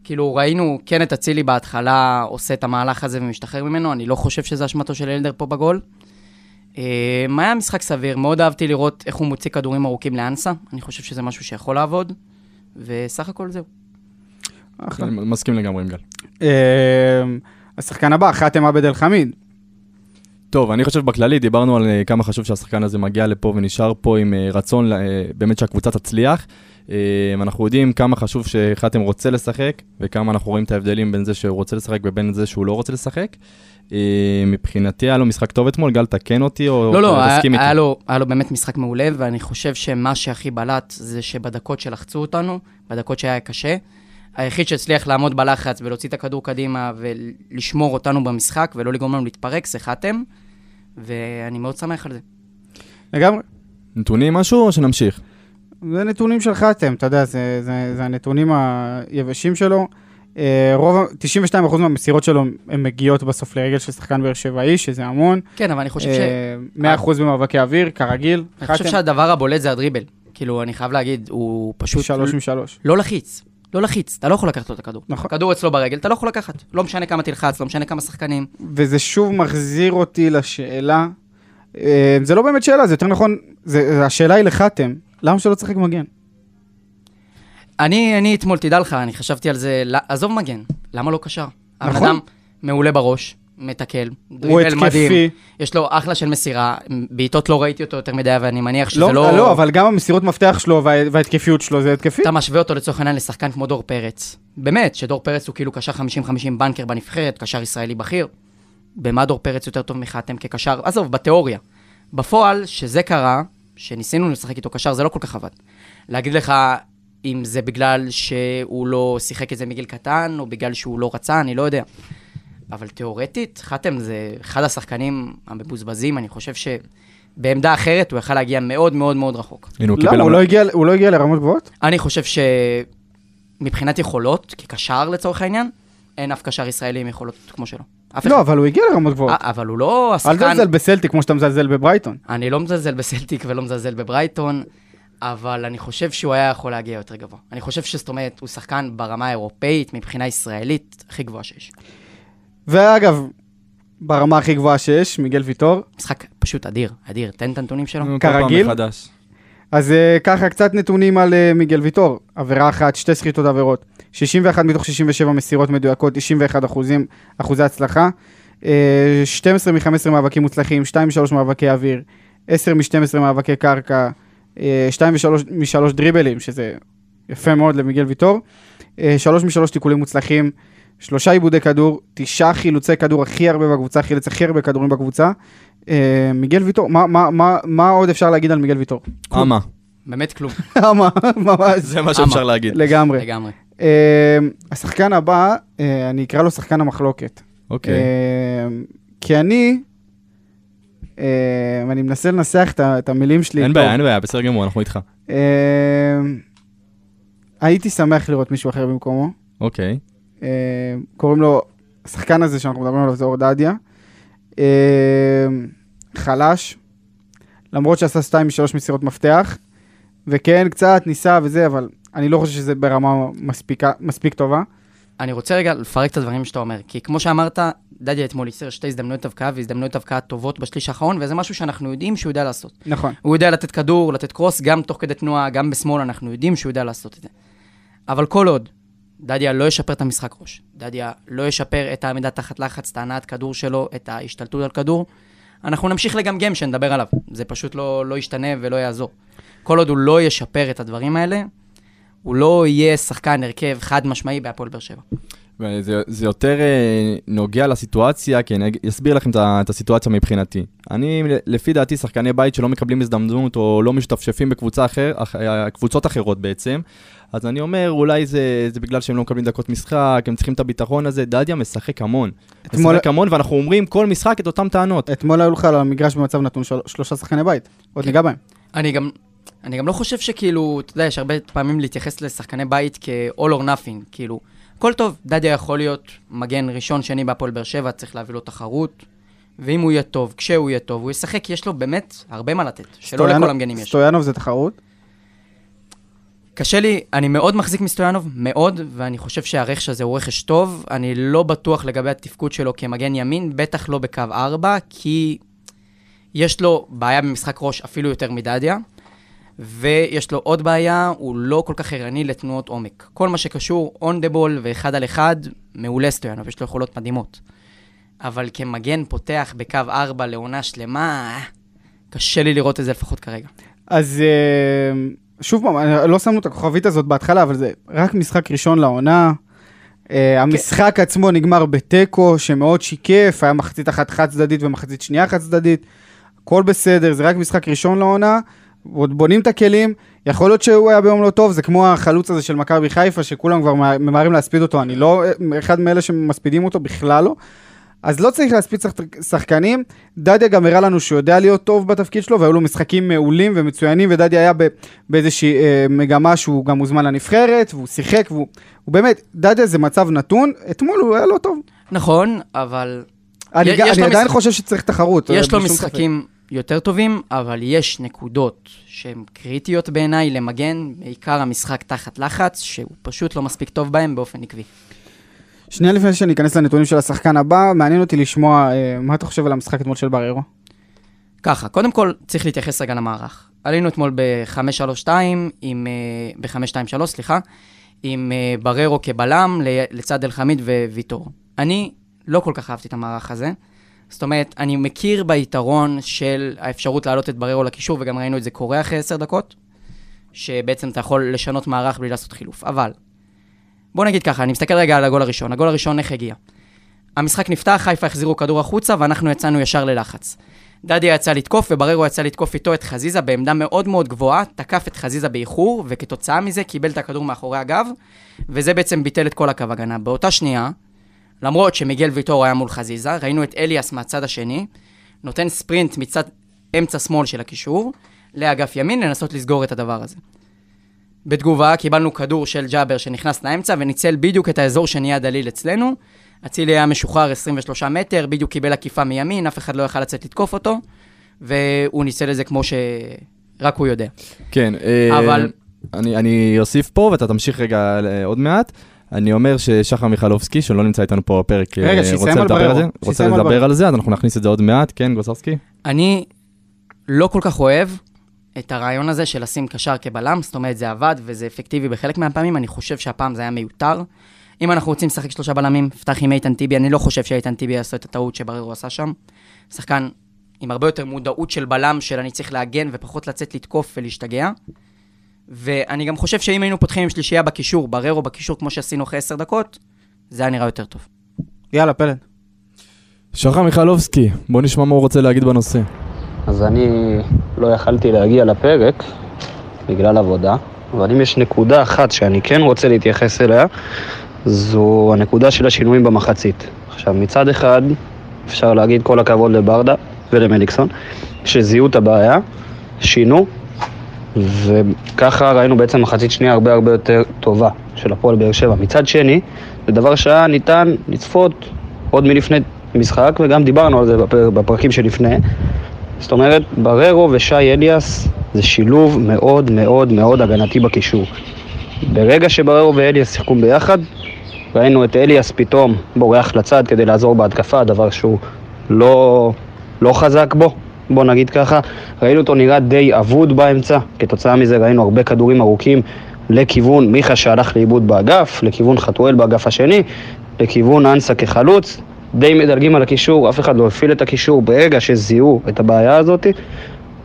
כאילו, ראינו כן את אצילי בהתחלה עושה את המהלך הזה ומשתחרר ממנו, אני לא חושב שזה אשמתו של אלדר פה בגול. אה, היה משחק סביר, מאוד אהבתי לראות איך הוא מוציא כדורים ארוכים לאנסה, אני חושב שזה משהו שיכול לעבוד, וסך הכל זהו. אחלה. אני מסכים לגמרי עם גל. אה, השחקן הבא, חאתם עבד אל חמיד. טוב, אני חושב בכללי, דיברנו על אה, כמה חשוב שהשחקן הזה מגיע לפה ונשאר פה עם רצון באמת שהקבוצה תצליח. אה, אנחנו יודעים כמה חשוב שחתם רוצה לשחק, וכמה אנחנו רואים את ההבדלים בין זה שהוא רוצה לשחק ובין זה שהוא לא רוצה לשחק. אה, מבחינתי היה לו משחק טוב אתמול, גל תקן אותי או לא, לא, היה, תסכים איתי? היה, לו, היה לו באמת משחק מעולה, ואני חושב שמה שהכי בלט זה שבדקות שלחצו אותנו, בדקות שהיה קשה, היחיד שהצליח לעמוד בלחץ ולהוציא את הכדור קדימה ולשמור אותנו במשחק ולא לגרום לנו להתפרק, זה חתם, ואני מאוד שמח על זה. לגמרי. נתונים משהו או שנמשיך? זה נתונים של חתם, אתה יודע, זה, זה, זה הנתונים היבשים שלו. אה, רוב, ה- 92% מהמסירות שלו הן מגיעות בסוף לרגל של שחקן באר שבעי, שזה המון. כן, אבל אני חושב ש... אה, 100% במאבקי אוויר, כרגיל. אני חושב שהדבר הבולט זה הדריבל. כאילו, אני חייב להגיד, הוא פשוט... שלוש משלוש. לא לחיץ. לא לחיץ, אתה לא יכול לקחת לו את הכדור. נכון. הכדור אצלו ברגל, אתה לא יכול לקחת. לא משנה כמה תלחץ, לא משנה כמה שחקנים. וזה שוב מחזיר אותי לשאלה, אה, זה לא באמת שאלה, זה יותר נכון, זה- השאלה היא לחתם, למה שלא תשחק מגן? אני, אני אתמול, תדע לך, אני חשבתי על זה, לא- עזוב מגן, למה לא קשר? הבן נכון. אדם מעולה בראש, מתקל, הוא דריבל התקפי. מדהים, יש לו אחלה של מסירה, בעיטות לא ראיתי אותו יותר מדי, ואני מניח שזה לא, לא... לא, אבל גם המסירות מפתח שלו וה, וההתקפיות שלו זה התקפי. אתה משווה אותו לצורך העניין לשחקן כמו דור פרץ. באמת, שדור פרץ הוא כאילו קשר 50-50 בנקר בנבחרת, קשר ישראלי בכיר. במה דור פרץ יותר טוב מחתם כקשר? עזוב, בתיאוריה. בפועל, שזה קרה, שניסינו לשחק איתו קשר, זה לא כל כך עבד. להגיד לך אם זה בגלל שהוא לא שיחק את זה מגיל קטן, או בגלל שהוא לא רצה, אני לא יודע. אבל תיאורטית, חתם זה אחד השחקנים המבוזבזים, אני חושב שבעמדה אחרת הוא יכל להגיע מאוד מאוד מאוד רחוק. הנה, הוא קיבל... למה? הוא לא הגיע- הוא לא הגיע לרמות גבוהות? אני חושב שמבחינת יכולות, כקשר לצורך העניין, אין אף קשר ישראלי עם יכולות כמו שלו. אף לא, אחד. אבל הוא הגיע לרמות גבוהות. אה, אבל הוא לא אל השחקן... תזלזל בסלטיק כמו שאתה מזלזל בברייטון. אני לא מזלזל בסלטיק ולא מזלזל בברייטון, אבל אני חושב שהוא היה יכול להגיע יותר גבוה. אני חושב שזאת אומרת, הוא שחקן ברמה האירופאית, מבחינה ישראלית, הכי גבוהה שיש. ואגב, ברמה הכי גבוהה שיש, מיגל ויטור. משחק פשוט אדיר, אדיר. תן את הנתונים שלו. כל פעם כרגיל? אז uh, ככה, קצת נתונים על uh, מיגל ויטור. עבירה אחת, שתי סחיטות עבירות. 61 מתוך 67 מסירות מדויקות, 91 אחוזים, אחוזי הצלחה. Uh, 12 מ-15 מאבקים מוצלחים, 2 מ-3 מאבקי אוויר, 10 מ-12 מאבקי קרקע, uh, 2 מ-3 דריבלים, שזה יפה מאוד למיגל ויטור. 3 מ-3 תיקולים מוצלחים, שלושה עיבודי כדור, תשעה חילוצי כדור הכי הרבה בקבוצה, חילץ הכי הרבה כדורים בקבוצה. Uh, מיגל ויטור, מה, מה, מה, מה עוד אפשר להגיד על מיגל ויטור? אמה, באמת כלום, מה, ממש. זה מה אמה. שאפשר להגיד. לגמרי. לגמרי. אה, השחקן הבא, אה, אני אקרא לו שחקן המחלוקת. אוקיי. אה, כי אני, אה, אני מנסה לנסח את את המילים שלי. אין. בעיה, אין בעיה, בסדר גמור, אנחנו איתך. אה, הייתי שמח לראות מישהו אחר במקומו. אוקיי. אה, קוראים לו, השחקן הזה שאנחנו מדברים עליו זה אור דדיה. אה, חלש, למרות שעשה שתיים משלוש מסירות מפתח, וכן, קצת ניסה וזה, אבל אני לא חושב שזה ברמה מספיקה, מספיק טובה. אני רוצה רגע לפרק את הדברים שאתה אומר, כי כמו שאמרת, דדיה אתמול ייצר שתי הזדמנויות הבקעה והזדמנויות הבקעה טובות בשליש האחרון, וזה משהו שאנחנו יודעים שהוא יודע לעשות. נכון. הוא יודע לתת כדור, לתת קרוס, גם תוך כדי תנועה, גם בשמאל, אנחנו יודעים שהוא יודע לעשות את זה. אבל כל עוד דדיה לא ישפר את המשחק ראש, דדיה לא ישפר את העמידה תחת לחץ, את ההנעת כדור שלו, את ההשתלטות על כדור, אנחנו נמשיך לגמגם שנדבר עליו. זה פשוט לא, לא ישתנה ולא יעזור. כל עוד הוא לא ישפר את הדברים האלה, הוא לא יהיה שחקן הרכב חד משמעי בהפועל באר שבע. וזה זה יותר אה, נוגע לסיטואציה, כי אני אסביר לכם את הסיטואציה מבחינתי. אני, לפי דעתי, שחקני בית שלא מקבלים הזדמנות או לא משתפשפים בקבוצה אחר, אח- אה, אחרות בעצם, אז אני אומר, אולי זה, זה בגלל שהם לא מקבלים דקות משחק, הם צריכים את הביטחון הזה. דדיה משחק המון. אתמול- משחק המון, ואנחנו אומרים כל משחק את אותן טענות. אתמול היו לך על המגרש במצב נתון של, שלושה שחקני בית, עוד ניגע בהם. אני גם, אני גם לא חושב שכאילו, אתה יודע, יש הרבה פעמים להתייחס לשחקני בית כ-all or nothing, כאילו, הכל טוב, דדיה יכול להיות מגן ראשון, שני בהפועל באר שבע, צריך להביא לו תחרות, ואם הוא יהיה טוב, כשהוא יהיה טוב, הוא ישחק, יש לו באמת הרבה מה לתת, שלא לכל המגנים יש. סטויאנוב זה תחרות. קשה לי, אני מאוד מחזיק מסטויאנוב, מאוד, ואני חושב שהרכש הזה הוא רכש טוב. אני לא בטוח לגבי התפקוד שלו כמגן ימין, בטח לא בקו 4, כי יש לו בעיה במשחק ראש אפילו יותר מדדיה, ויש לו עוד בעיה, הוא לא כל כך ערני לתנועות עומק. כל מה שקשור און דה בול ואחד על אחד, מעולה סטויאנוב, יש לו יכולות מדהימות. אבל כמגן פותח בקו 4 לעונה שלמה, קשה לי לראות את זה לפחות כרגע. אז אה, שוב פעם, לא שמנו את הכוכבית הזאת בהתחלה, אבל זה רק משחק ראשון לעונה. אה, המשחק עצמו נגמר בתיקו, שמאוד שיקף, היה מחצית אחת חד צדדית ומחצית שנייה חד צדדית. הכל בסדר, זה רק משחק ראשון לעונה, עוד בונים את הכלים. יכול להיות שהוא היה ביום לא טוב, זה כמו החלוץ הזה של מכבי חיפה, שכולם כבר ממהרים להספיד אותו, אני לא אה, אחד מאלה שמספידים אותו, בכלל לא. אז לא צריך להספיד שחק- שחקנים. דדיה גם הראה לנו שהוא יודע להיות טוב בתפקיד שלו, והיו לו משחקים מעולים ומצוינים, ודדיה היה באיזושהי אה, מגמה שהוא גם מוזמן לנבחרת, והוא שיחק, והוא הוא באמת, דדיה זה מצב נתון, אתמול הוא היה לא טוב. נכון, אבל אני, יש לו אני עדיין משחק- חושב שצריך תחרות. אה, יש לו בלי שום משחקים יותר טובים, אבל יש נקודות שהן קריטיות בעיניי למגן, בעיקר המשחק תחת לחץ, שהוא פשוט לא מספיק טוב בהם באופן עקבי. שנייה לפני שאני אכנס לנתונים של השחקן הבא, מעניין אותי לשמוע אה, מה אתה חושב על המשחק אתמול של בררו. ככה, קודם כל צריך להתייחס רגע למערך. עלינו אתמול ב-5-3-2, עם... אה, ב-5-2-3, סליחה, עם אה, בררו כבלם ל- לצד אלחמיד וויטור. אני לא כל כך אהבתי את המערך הזה. זאת אומרת, אני מכיר ביתרון של האפשרות להעלות את בררו לקישור, וגם ראינו את זה קורה אחרי עשר דקות, שבעצם אתה יכול לשנות מערך בלי לעשות חילוף. אבל, בוא נגיד ככה, אני מסתכל רגע על הגול הראשון. הגול הראשון איך הגיע? המשחק נפתח, חיפה החזירו כדור החוצה, ואנחנו יצאנו ישר ללחץ. דדיה יצא לתקוף, ובררו יצא לתקוף איתו את חזיזה בעמדה מאוד מאוד גבוהה, תקף את חזיזה באיחור, וכתוצאה מזה קיבל את הכדור מאחורי הגב, וזה בעצם ביטל את כל הקו הגנה. באותה שנייה, למרות שמיגל ויטור היה מול חזיזה, ראינו את אליאס מהצד השני, נותן ספרינט מצד אמצע שמאל של הקישור, לאגף ימין לנסות לסגור את הדבר הזה. בתגובה קיבלנו כדור של ג'אבר שנכנס לאמצע וניצל בדיוק את האזור שנהיה דליל אצלנו. אצילי היה משוחרר 23 מטר, בדיוק קיבל עקיפה מימין, אף אחד לא יכל לצאת לתקוף אותו, והוא ניצל את זה כמו שרק הוא יודע. כן, אה, אבל- אני, אני אוסיף פה ואתה תמשיך רגע אה, עוד מעט. אני אומר ששחר מיכלובסקי, שלא נמצא איתנו פה בפרק, אה, רגע, רוצה על לדבר בררו. על זה, רוצה על לדבר בררו. על זה, אז אנחנו נכניס את זה עוד מעט, כן, גוסרסקי? אני לא כל כך אוהב את הרעיון הזה של לשים קשר כבלם, זאת אומרת זה עבד וזה אפקטיבי בחלק מהפעמים, אני חושב שהפעם זה היה מיותר. אם אנחנו רוצים לשחק שלושה בלמים, פתח עם איתן טיבי, אני לא חושב שאיתן טיבי יעשה את הטעות שבררו עשה שם. שחקן עם הרבה יותר מודעות של בלם, של אני צריך להגן ופחות לצאת לתקוף ולהשתגע. ואני גם חושב שאם היינו פותחים עם שלישייה בקישור, בררו בקישור כמו שעשינו אחרי עשר דקות, זה היה נראה יותר טוב. יאללה, פלד. שחר מיכלובסקי, בוא נשמע מה הוא רוצה להגיד בנושא. אז אני לא יכלתי להגיע לפרק בגלל עבודה, אבל אם יש נקודה אחת שאני כן רוצה להתייחס אליה, זו הנקודה של השינויים במחצית. עכשיו, מצד אחד, אפשר להגיד כל הכבוד לברדה ולמליקסון, שזיהו את הבעיה, שינו, וככה ראינו בעצם מחצית שנייה הרבה הרבה יותר טובה של הפועל באר שבע. מצד שני, זה דבר שהיה ניתן לצפות עוד מלפני משחק, וגם דיברנו על זה בפר, בפרקים שלפני. זאת אומרת, בררו ושי אליאס זה שילוב מאוד מאוד מאוד הגנתי בקישור. ברגע שבררו ואליאס שיחקו ביחד, ראינו את אליאס פתאום בורח לצד כדי לעזור בהתקפה, דבר שהוא לא, לא חזק בו, בוא נגיד ככה. ראינו אותו נראה די אבוד באמצע, כתוצאה מזה ראינו הרבה כדורים ארוכים לכיוון מיכה שהלך לאיבוד באגף, לכיוון חתואל באגף השני, לכיוון אנסה כחלוץ. די מדלגים על הקישור, אף אחד לא הפעיל את הקישור ברגע שזיהו את הבעיה הזאת.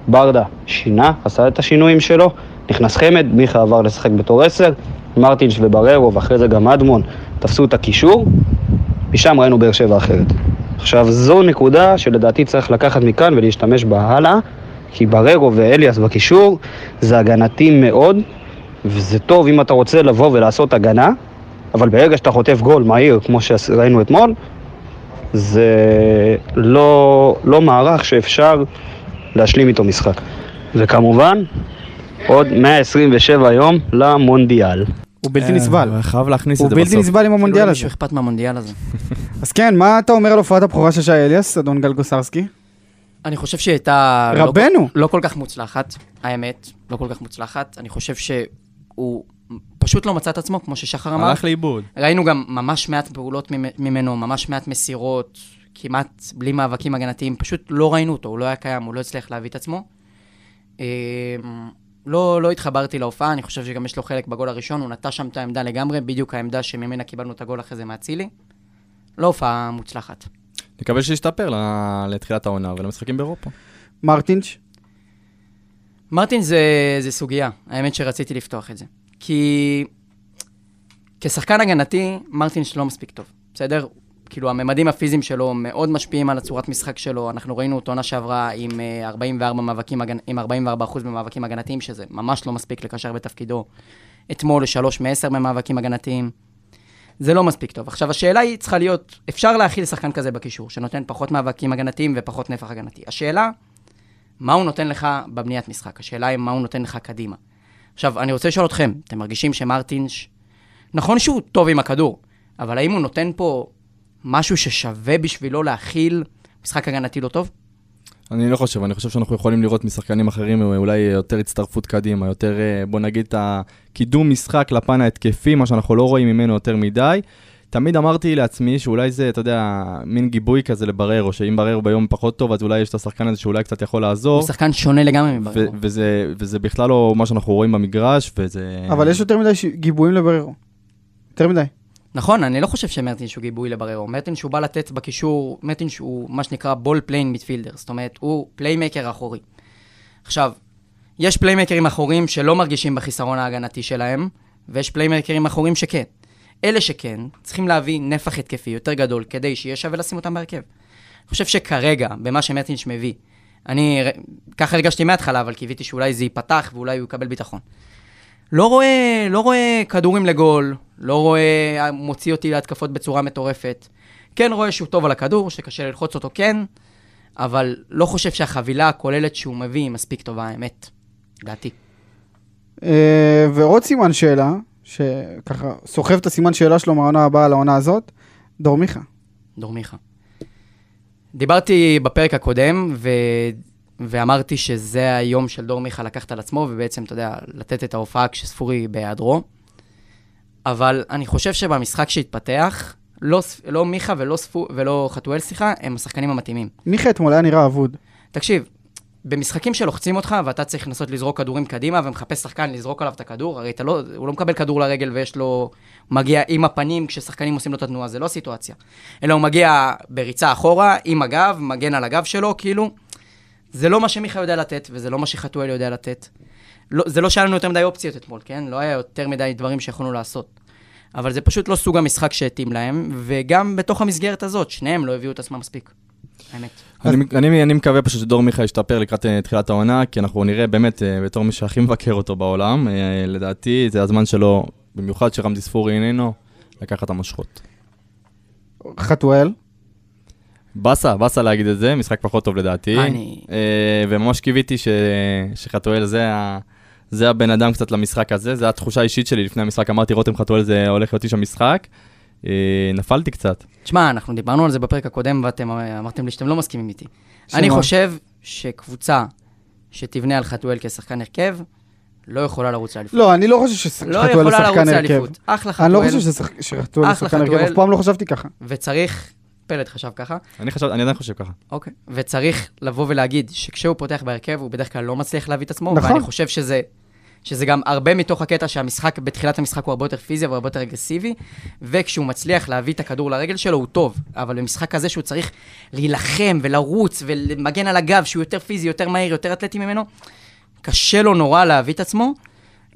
ברדה שינה, עשה את השינויים שלו, נכנס חמד, מיכה עבר לשחק בתור עשר, מרטינש ובררו ואחרי זה גם אדמון תפסו את הקישור, משם ראינו באר שבע אחרת. עכשיו זו נקודה שלדעתי צריך לקחת מכאן ולהשתמש בה הלאה, כי בררו ואליאס בקישור זה הגנתי מאוד, וזה טוב אם אתה רוצה לבוא ולעשות הגנה, אבל ברגע שאתה חוטף גול מהיר כמו שראינו אתמול, זה לא, לא מערך שאפשר להשלים איתו משחק. וכמובן, עוד 127 יום למונדיאל. הוא בלתי נסבל. אה, חייב להכניס הוא את זה בלתי בסוף. נסבל עם המונדיאל הזה. למישהו אכפת מהמונדיאל הזה. אז כן, מה אתה אומר על הופעת הבכורה של שי אליאס, אדון גלגוסרסקי? אני חושב שהיא הייתה... לא- רבנו. לא כל כך מוצלחת, האמת, לא כל כך מוצלחת. אני חושב שהוא פשוט לא מצא את עצמו, כמו ששחר אמר. הלך לאיבוד. ראינו גם ממש מעט פעולות ממ- ממנו, ממש מעט מסירות, כמעט בלי מאבקים הגנתיים, פשוט לא ראינו אותו, הוא לא היה קיים, הוא לא הצליח להביא את עצמו. אמ, לא, לא התחברתי להופעה, אני חושב שגם יש לו חלק בגול הראשון, הוא נטש שם את העמדה לגמרי, בדיוק העמדה שממנה קיבלנו את הגול אחרי זה מאצילי. לא הופעה מוצלחת. נקווה שישתפר ל- לתחילת העונה ולמשחקים באירופה. מרטינש? מרטין זה, זה סוגיה, האמת שרציתי לפתוח את זה. כי כשחקן הגנתי, מרטין לא מספיק טוב, בסדר? כאילו, הממדים הפיזיים שלו מאוד משפיעים על הצורת משחק שלו. אנחנו ראינו אותו עונה שעברה עם אה, 44 מאבקים, הגנ- עם 44 אחוז במאבקים הגנתיים, שזה ממש לא מספיק לקשר בתפקידו. אתמול לשלוש מ-10 במאבקים הגנתיים. זה לא מספיק טוב. עכשיו, השאלה היא צריכה להיות, אפשר להכיל שחקן כזה בקישור, שנותן פחות מאבקים הגנתיים ופחות נפח הגנתי. השאלה, מה הוא נותן לך בבניית משחק? השאלה היא מה הוא נותן לך קדימה. עכשיו, אני רוצה לשאול אתכם, אתם מרגישים שמרטינש, נכון שהוא טוב עם הכדור, אבל האם הוא נותן פה משהו ששווה בשבילו להכיל משחק הגנתי לא טוב? אני לא חושב, אני חושב שאנחנו יכולים לראות משחקנים אחרים אולי יותר הצטרפות קדימה, יותר, אה, בוא נגיד, את הקידום משחק לפן ההתקפי, מה שאנחנו לא רואים ממנו יותר מדי. תמיד אמרתי לעצמי שאולי זה, אתה יודע, מין גיבוי כזה לבררו, שאם בררו ביום פחות טוב, אז אולי יש את השחקן הזה שאולי קצת יכול לעזור. הוא שחקן שונה לגמרי ו- מבררו. וזה, וזה בכלל לא מה שאנחנו רואים במגרש, וזה... אבל יש יותר מדי ש- גיבויים לבררו. יותר מדי. נכון, אני לא חושב שמרטינש הוא גיבוי לבררו. מרטינש הוא בא לתת בקישור, מרטינש הוא מה שנקרא ball playing midfielder, זאת אומרת, הוא playmaker אחורי. עכשיו, יש פליימקרים אחורים שלא מרגישים בחיסרון ההגנתי שלהם, ויש פליימקרים אחורים שכן. אלה שכן, צריכים להביא נפח התקפי יותר גדול כדי שיהיה שווה לשים אותם בהרכב. אני חושב שכרגע, במה שמרטינש מביא, אני ככה הרגשתי מההתחלה, אבל קיוויתי שאולי זה ייפתח ואולי הוא יקבל ביטחון. לא רואה, לא רואה כדורים לגול, לא רואה מוציא אותי להתקפות בצורה מטורפת. כן רואה שהוא טוב על הכדור, שקשה ללחוץ אותו, כן, אבל לא חושב שהחבילה הכוללת שהוא מביא היא מספיק טובה, האמת. לדעתי. אה, ועוד סימן שאלה, שככה סוחב את הסימן שאלה שלו מהעונה הבאה לעונה הזאת, דור מיכה. דור מיכה. דיברתי בפרק הקודם, ו... ואמרתי שזה היום של דור מיכה לקחת על עצמו, ובעצם, אתה יודע, לתת את ההופעה כשספורי בהיעדרו. אבל אני חושב שבמשחק שהתפתח, לא, לא מיכה ולא, ספו... ולא חתואל, סליחה, הם השחקנים המתאימים. מיכה אתמול היה נראה אבוד. תקשיב, במשחקים שלוחצים אותך ואתה צריך לנסות לזרוק כדורים קדימה ומחפש שחקן לזרוק עליו את הכדור, הרי לא, הוא לא מקבל כדור לרגל ויש לו, מגיע עם הפנים כששחקנים עושים לו את התנועה, זה לא סיטואציה. אלא הוא מגיע בריצה אחורה, עם הגב, מגן על הגב שלו, כאילו, זה לא מה שמיכה יודע לתת וזה לא מה שחתואל יודע לתת. לא, זה לא שהיה לנו יותר מדי אופציות אתמול, כן? לא היה יותר מדי דברים שיכולנו לעשות. אבל זה פשוט לא סוג המשחק שהתאים להם, וגם בתוך המסגרת הזאת, שניהם לא הביאו את עצמם מספיק. האמת. אני, אני, אני מקווה פשוט שדור מיכה ישתפר לקראת אה, תחילת העונה, כי אנחנו נראה באמת, אה, בתור מי שהכי מבקר אותו בעולם, אה, לדעתי זה הזמן שלו, במיוחד שרמזי ספורי איננו, לקחת את המושכות. חתואל. באסה, באסה להגיד את זה, משחק פחות טוב לדעתי. אני- אה, וממש קיוויתי ש... שחתואל זה, ה... זה הבן אדם קצת למשחק הזה, זו התחושה האישית שלי לפני המשחק, אמרתי רותם חתואל זה הולך להיות איש המשחק. אה, נפלתי קצת. תשמע, אנחנו דיברנו על זה בפרק הקודם, ואתם אה, אמרתם לי שאתם לא מסכימים איתי. אני שמה? חושב שקבוצה שתבנה על חתואל כשחקן הרכב, לא יכולה לרוץ לאליפות. לא, אני לא חושב שחתואל לא הוא יכולה שחקן לרוץ הרכב. אחלה אני לא חתואל, חושב שחתואל הוא אחלה שחקן הרכב, חתואל. אף פעם לא חשבתי ככה. וצריך, פלד חשב ככה, אני, חשב, אני עדיין חושב ככה. אוקיי. וצריך לבוא ולהגיד שכשהוא פותח בהרכב, הוא בדרך כלל לא מצליח להביא את עצמו, נכון. ואני חושב שזה... שזה גם הרבה מתוך הקטע שהמשחק, בתחילת המשחק הוא הרבה יותר פיזי והרבה יותר אגרסיבי, וכשהוא מצליח להביא את הכדור לרגל שלו הוא טוב, אבל במשחק הזה שהוא צריך להילחם ולרוץ ולמגן על הגב, שהוא יותר פיזי, יותר מהיר, יותר אתלטי ממנו, קשה לו נורא להביא את עצמו,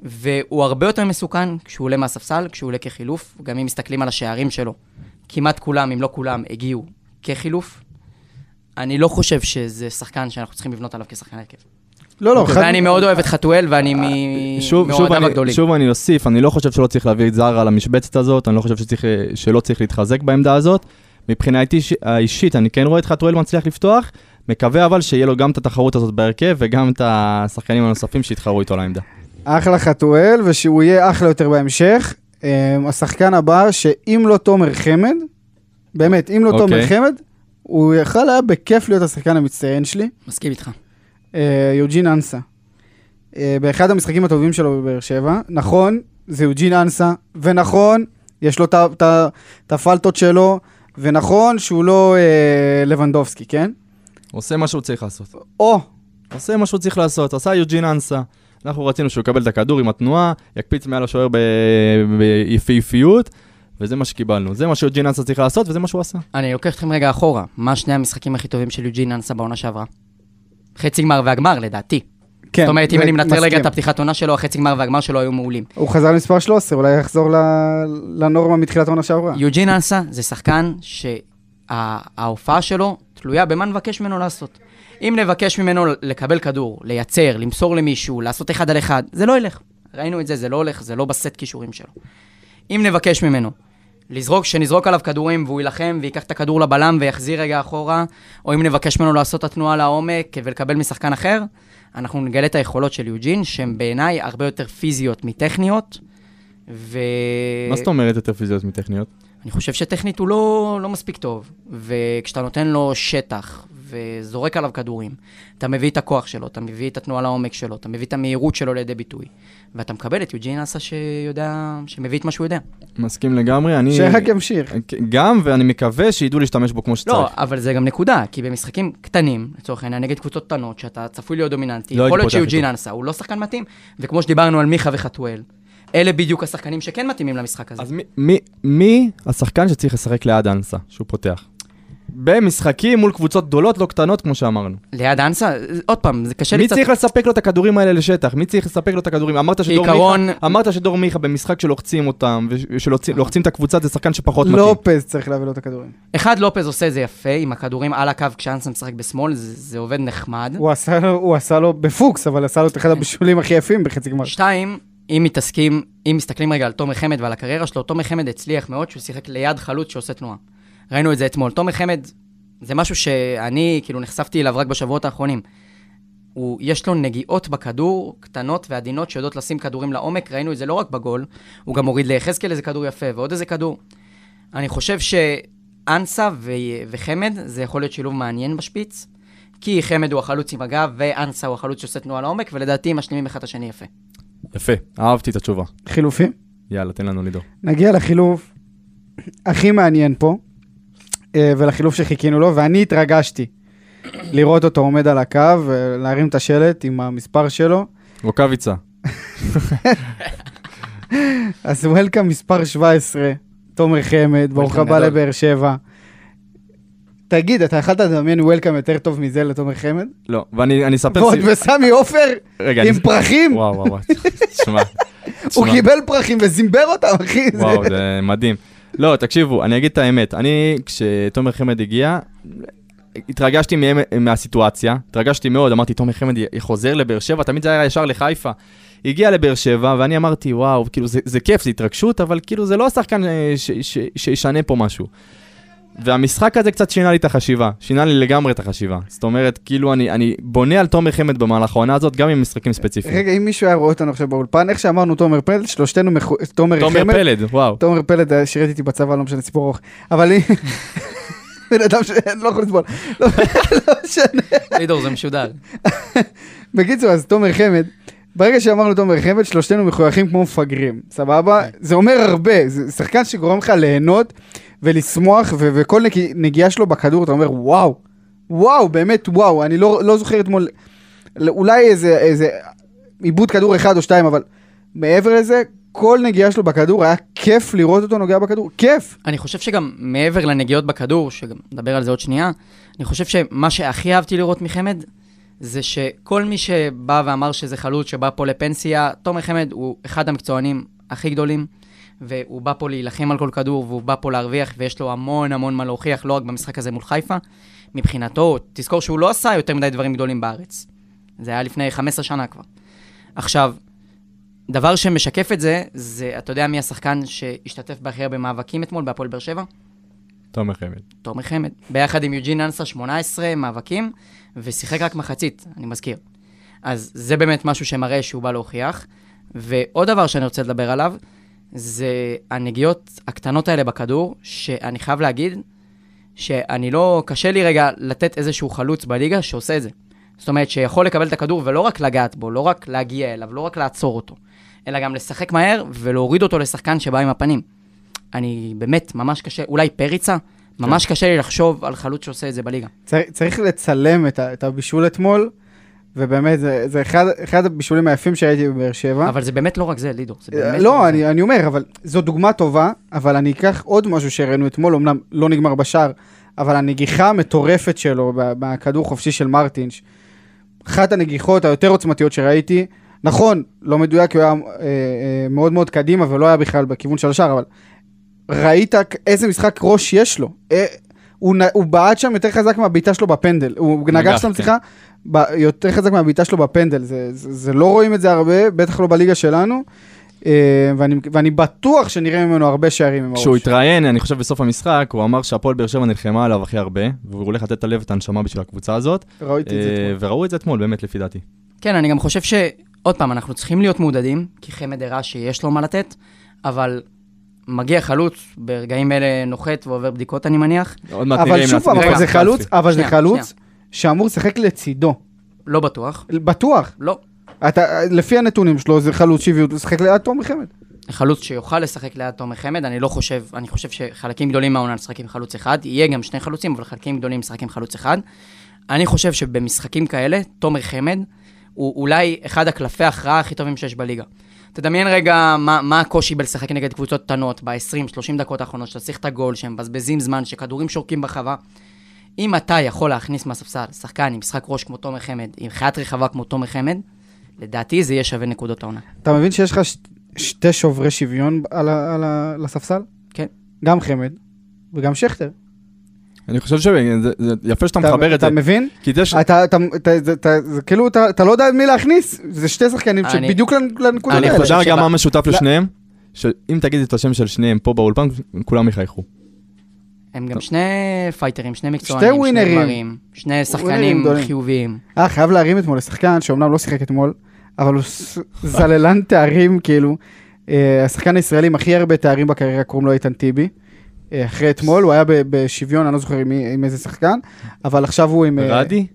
והוא הרבה יותר מסוכן כשהוא עולה מהספסל, כשהוא עולה כחילוף, גם אם מסתכלים על השערים שלו, כמעט כולם, אם לא כולם, הגיעו כחילוף. אני לא חושב שזה שחקן שאנחנו צריכים לבנות עליו כשחקן הרכב. לא, לא, חד- ואני מאוד אוהב את חתואל, ואני שוב, מאוהדיו אני, הגדולים. שוב אני אוסיף, אני לא חושב שלא צריך להביא את זר על המשבצת הזאת, אני לא חושב שצריך, שלא צריך להתחזק בעמדה הזאת. מבחינתי איש- האישית, אני כן רואה את חתואל מצליח לפתוח, מקווה אבל שיהיה לו גם את התחרות הזאת בהרכב וגם את השחקנים הנוספים שיתחרו איתו על העמדה. אחלה חתואל, ושהוא יהיה אחלה יותר בהמשך. אה, השחקן הבא, שאם לא תומר חמד, באמת, אם לא תומר אוקיי. חמד, הוא יכל היה בכיף להיות השחקן המצטיין שלי, מסכים איתך. אה, יוג'ין אנסה. אה, באחד המשחקים הטובים שלו בבאר שבע, נכון, זה יוג'ין אנסה, ונכון, יש לו את הפלטות שלו, ונכון שהוא לא אה, לבנדובסקי, כן? עושה מה שהוא צריך לעשות. או, עושה מה שהוא צריך לעשות, עשה יוג'ין אנסה. אנחנו רצינו שהוא יקבל את הכדור עם התנועה, יקפיץ מעל השוער ב- ביפהפיות, וזה מה שקיבלנו. זה מה שיוג'ין אנסה צריך לעשות, וזה מה שהוא עשה. אני לוקח אתכם רגע אחורה. מה שני המשחקים הכי טובים של יוג'ין אנסה בעונה שעברה? חצי גמר והגמר, לדעתי. כן. זאת אומרת, אם אני מנטרל רגע. את הפתיחת עונה שלו, החצי גמר והגמר שלו היו מעולים. הוא חזר למספר 13, אולי יחזור לנורמה מתחילת העונה שעברה. יוג'ין אנסה זה שחקן שההופעה שלו תלויה במה נבקש ממנו לעשות. אם נבקש ממנו לקבל כדור, לייצר, למסור למישהו, לעשות אחד על אחד, זה לא ילך. ראינו את זה, זה לא הולך, זה לא בסט כישורים שלו. אם נבקש ממנו לזרוק, שנזרוק עליו כדורים והוא יילחם וייקח את הכדור לבלם ויחזיר רגע אחורה, או אם נבקש ממנו לעשות את התנועה לעומק ולקבל משחקן אחר, אנחנו נגלה את היכולות של יוג'ין, שהן בעיניי הרבה יותר פיזיות מטכניות, ו... מה זאת אומרת יותר פיזיות מטכניות? אני חושב שטכנית הוא לא, לא מספיק טוב, וכשאתה נותן לו שטח וזורק עליו כדורים, אתה מביא את הכוח שלו, אתה מביא את התנועה לעומק שלו, אתה מביא את המהירות שלו לידי ביטוי, ואתה מקבל את יוג'ין אסה שיודע, שמביא את מה שהוא יודע. מסכים לגמרי, אני... שרק ימשיך. גם, ואני מקווה שידעו להשתמש בו כמו שצריך. לא, אבל זה גם נקודה, כי במשחקים קטנים, לצורך העניין, נגד קבוצות קטנות, שאתה צפוי להיות דומיננטי, לא יכול להיות שיוג'ין. אנסה הוא לא שחקן מתאים, וכמו שדיברנו על מיכה וחתואל, אלה בדיוק השחקנים שכן מתאימים למשחק הזה. אז מי, מי, מי השחקן שצריך לשחק ליד אנסה, שהוא פותח? במשחקים מול קבוצות גדולות, לא קטנות, כמו שאמרנו. ליד אנסה, עוד פעם, זה קשה לי מי קצת... צריך לספק לו את הכדורים האלה לשטח? מי צריך לספק לו את הכדורים? אמרת שדור כעיקרון- מיכה, אמרת שדור מיכה במשחק שלוחצים אותם, ושלוחצים את הקבוצה, זה שחקן שפחות מתאים. לופז צריך להביא לו את הכדורים. אחד, לופז עושה את זה יפה, עם הכדורים על הקו כשאנסה משחק בשמאל, זה, זה עובד נחמד. הוא עשה לו- הוא עשה לו בפוקס, אבל עשה לו את אחד הבישולים הכי יפים בחצי גמר. שתיים, אם מתעסקים, אם מסתכלים רגע על תומר חמד ועל הקריירה שלו, תומר חמד הצליח מאוד שהוא שיחק ליד חלוץ שעושה תנועה. ראינו את זה אתמול. תומר חמד, זה משהו שאני כאילו נחשפתי אליו רק בשבועות האחרונים. הוא, יש לו נגיעות בכדור, קטנות ועדינות, שיודעות לשים כדורים לעומק, ראינו את זה לא רק בגול, הוא גם הוריד ליחזקאל איזה כדור יפה, ועוד איזה כדור. אני חושב שאנסה ו- וחמד, זה יכול להיות שילוב מעניין בשפיץ, כי חמד הוא החלוץ עם הגב, ואנסה הוא החלוץ שעושה תנועה לעומק, ולדעתי הם משלימים אחד את השני יפה. יפה, אהבתי את התשובה. חילופים? יאללה, תן לנו לידור. נגיע לחילוף הכי מעניין פה, ולחילוף שחיכינו לו, ואני התרגשתי לראות אותו עומד על הקו, ולהרים את השלט עם המספר שלו. רוקאביצה. אז וולקאם מספר 17, תומר חמד, ברוך הבא. לבאר שבע. תגיד, אתה יכלת לדמיין וולקאם יותר טוב מזה לתומר חמד? לא, ואני אני אספר... ועוד בסמי עופר רגע, עם פרחים? וואו, וואו, וואו. תשמע, הוא. קיבל פרחים וזימבר אותם, אחי. וואו, זה מדהים. לא, תקשיבו, אני אגיד את האמת. אני, כשתומר חמד הגיע, התרגשתי מהם, מהסיטואציה, התרגשתי מאוד, אמרתי, תומר חמד חוזר לבאר שבע, תמיד זה היה ישר לחיפה. הגיע לבאר שבע, ואני אמרתי, וואו, כאילו, זה, זה כיף, זה התרגשות, אבל כאילו, זה לא השחקן אה, שישנה פה משהו. והמשחק הזה קצת שינה לי את החשיבה, שינה לי לגמרי את החשיבה. זאת אומרת, כאילו, אני, אני בונה על תומר חמד במהלך העונה הזאת, גם עם משחקים ספציפיים. רגע, אם מישהו היה רואה אותנו עכשיו באולפן, איך שאמרנו תומר פלד, שלושתנו, מחו- תומר תומר חמד, פלד, וואו. תומר פלד היה- שירת איתי בצבא, לא משנה, סיפור ארוך. אבל אם... בן אדם שלא יכול לסבול. לא לא משנה. לידור, זה משודר. בקיצור, אז תומר חמד, ברגע שאמרנו תומר חמד, שלושתנו מחויכים כמו מפגרים, סבבה? זה אומר הרבה, זה שחקן שגורם לך ליהנות ולשמוח, ו- וכל נג- נגיעה שלו בכדור, אתה אומר, וואו, וואו, באמת וואו, אני לא, לא זוכר אתמול, אולי איזה, איזה עיבוד כדור אחד או שתיים, אבל מעבר לזה, כל נגיעה שלו בכדור, היה כיף לראות אותו נוגע בכדור, כיף. אני חושב שגם מעבר לנגיעות בכדור, שגם נדבר על זה עוד שנייה, אני חושב שמה שהכי אהבתי לראות מחמד, זה שכל מי שבא ואמר שזה חלוץ שבא פה לפנסיה, תומר חמד הוא אחד המקצוענים הכי גדולים, והוא בא פה להילחם על כל כדור, והוא בא פה להרוויח, ויש לו המון המון מה להוכיח, לא רק במשחק הזה מול חיפה. מבחינתו, תזכור שהוא לא עשה יותר מדי דברים גדולים בארץ. זה היה לפני 15 שנה כבר. עכשיו, דבר שמשקף את זה, זה, אתה יודע מי השחקן שהשתתף בהכי הרבה מאבקים אתמול בהפועל באר שבע? תומר חמד. תומר חמד. ביחד עם יוג'ין אנסה 18 מאבקים, ושיחק רק מחצית, אני מזכיר. אז זה באמת משהו שמראה שהוא בא להוכיח. ועוד דבר שאני רוצה לדבר עליו, זה הנגיעות הקטנות האלה בכדור, שאני חייב להגיד שאני לא, קשה לי רגע לתת איזשהו חלוץ בליגה שעושה את זה. זאת אומרת, שיכול לקבל את הכדור ולא רק לגעת בו, לא רק להגיע אליו, לא רק לעצור אותו, אלא גם לשחק מהר ולהוריד אותו לשחקן שבא עם הפנים. אני באמת, ממש קשה, אולי פריצה? ממש קשה לי לחשוב על חלוץ שעושה את זה בליגה. צריך, צריך לצלם את, ה, את הבישול אתמול, ובאמת, זה, זה אחד, אחד הבישולים היפים שהייתי בבאר שבע. אבל זה באמת לא רק זה, לידור. זה באמת לא, רק אני, זה. אני אומר, אבל זו דוגמה טובה, אבל אני אקח עוד משהו שהראינו אתמול, אמנם לא נגמר בשער, אבל הנגיחה המטורפת שלו בכדור חופשי של מרטינש, אחת הנגיחות היותר עוצמתיות שראיתי, נכון, לא מדויק, כי הוא היה אה, אה, מאוד מאוד קדימה ולא היה בכלל בכיוון של השער, אבל ראית איזה משחק ראש יש לו. אה, הוא, הוא בעט שם יותר חזק מהבעיטה שלו בפנדל, הוא נגח שם, כן. סליחה, יותר חזק מהבעיטה שלו בפנדל, זה, זה, זה לא רואים את זה הרבה, בטח לא בליגה שלנו, אה, ואני, ואני בטוח שנראה ממנו הרבה שערים עם כשהוא הראש. התראיין, אני חושב בסוף המשחק, הוא אמר שהפועל באר שבע נלחמה עליו הכי הרבה, והוא הולך לתת את הלב ואת הנשמה בשביל הקבוצה הזאת. ראיתי את זה אה, אתמול. וראו את זה אתמול, באמת, לפי דעתי. כן, אני גם חושב ש... עוד פעם, אנחנו צריכים להיות מעודדים, כי חמד הראה שיש לו מה לתת, אבל מגיע חלוץ, ברגעים אלה נוחת ועובר בדיקות, אני מניח. עוד מעט נראה אבל אם שוב פעם, נעצמי אבל זה. חלוץ, אבל זה חלוץ שאמור לשחק לצידו, לא בטוח. בטוח. לא. אתה, לפי הנתונים שלו, זה חלוץ שהביאו אותו לשחק ליד תומר חמד. חלוץ שיוכל לשחק ליד תומר חמד, אני לא חושב, אני חושב שחלקים גדולים מהעונה לשחק עם חלוץ אחד, יהיה גם שני חלוצים, אבל חלקים גדולים לשחק עם חלוץ אחד. אני חושב שבמשחקים כאלה, תומר חמד הוא אולי אחד הקלפי ההכרעה הכי טובים שיש בליגה. תדמיין רגע מה, מה הקושי בלשחק נגד קבוצות קטנות ב-20-30 דקות האחרונות, שאתה צריך את הגול, שהם מבזבזים זמן, שכדורים שורקים בחווה. אם אתה יכול להכניס מהספסל שחקן עם משחק ראש כמו תומר חמד, עם חיית רחבה כמו תומר חמד, לדעתי זה יהיה שווה נקודות העונה. אתה מבין שיש לך ש... שתי שוברי שוויון על, ה... על, ה... לספסל? כן. גם חמד וגם שכטר. אני חושב שזה יפה שאתה אתה, מחבר את זה. אתה מבין? כי זה ש... אתה, אתה, אתה, אתה, אתה, זה כאילו, אתה, אתה לא יודע מי להכניס, זה שתי שחקנים אני- שבדיוק לנ- לנקודות אני האלה. יודע חושב גם מה משותף לא. לשניהם? שאם תגיד את השם של שניהם פה באולפן, כולם יחייכו. הם גם שני פייטרים, שני מקצוענים, שתי ווינרים. גמרים, שני שחקנים. חיוביים. אה, חייב להרים אתמול לשחקן שאומנם לא שיחק אתמול, אבל הוא זללן תארים, כאילו. אה, השחקן הישראלי עם הכי הרבה תארים בקריירה קוראים לו איתן טיבי. אה, אחרי אתמול, הוא היה ב- בשוויון, אני לא זוכר עם, איזה שחקן, אבל עכשיו הוא עם... אה, רדי?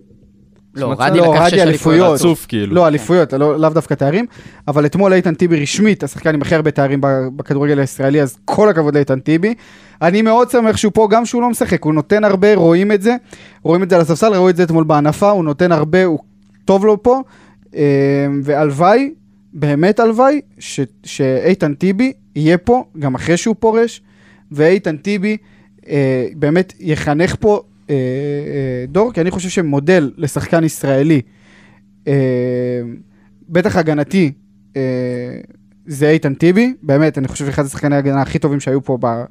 לא, רדי לא, לקח רדי שש אליפויות. רצוף כאילו. לא, אליפויות, לא, לאו דווקא תארים, אבל אתמול איתן טיבי רשמית, השחקן עם הכי הרבה תארים ב- בכדורגל הישראלי, אז כל הכבוד לאיתן טיבי. אני מאוד שמח שהוא פה, גם שהוא לא משחק, הוא נותן הרבה, רואים את זה, רואים את זה על הספסל, ראו את זה אתמול בהנפה, הוא נותן הרבה, הוא טוב לו פה, אה, והלוואי, באמת הלוואי, ש- שאיתן טיבי יהיה פה, גם אחרי שהוא פורש, ואיתן טיבי אה, באמת יחנך פה אה, אה, דור, כי אני חושב שמודל לשחקן ישראלי, אה, בטח הגנתי, אה, זה איתן טיבי, באמת, אני חושב שאחד השחקני ההגנה הכי טובים שהיו פה ב...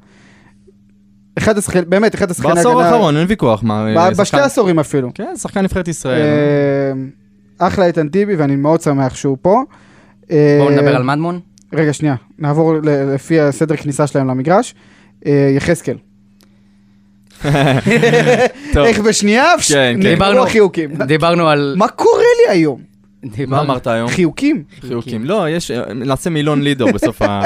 אחד השחקנים, באמת, אחד השחקני הגנה... בעשור האחרון, אין ויכוח. מה, ב- אה, בשתי עשורים אפילו. כן, שחקן נבחרת ישראל. אה, אחלה איתן טיבי, ואני מאוד שמח שהוא פה. אה, בואו נדבר על מדמון. רגע, שנייה, נעבור ל- לפי הסדר כניסה שלהם למגרש. אה, יחזקאל. איך בשנייה כן, כן. נגמרו דיברנו- החיוקים. דיברנו על... מה קורה לי היום? מה אמרת היום? חיוקים. חיוקים. לא, יש, נעשה מילון לידור בסוף ה...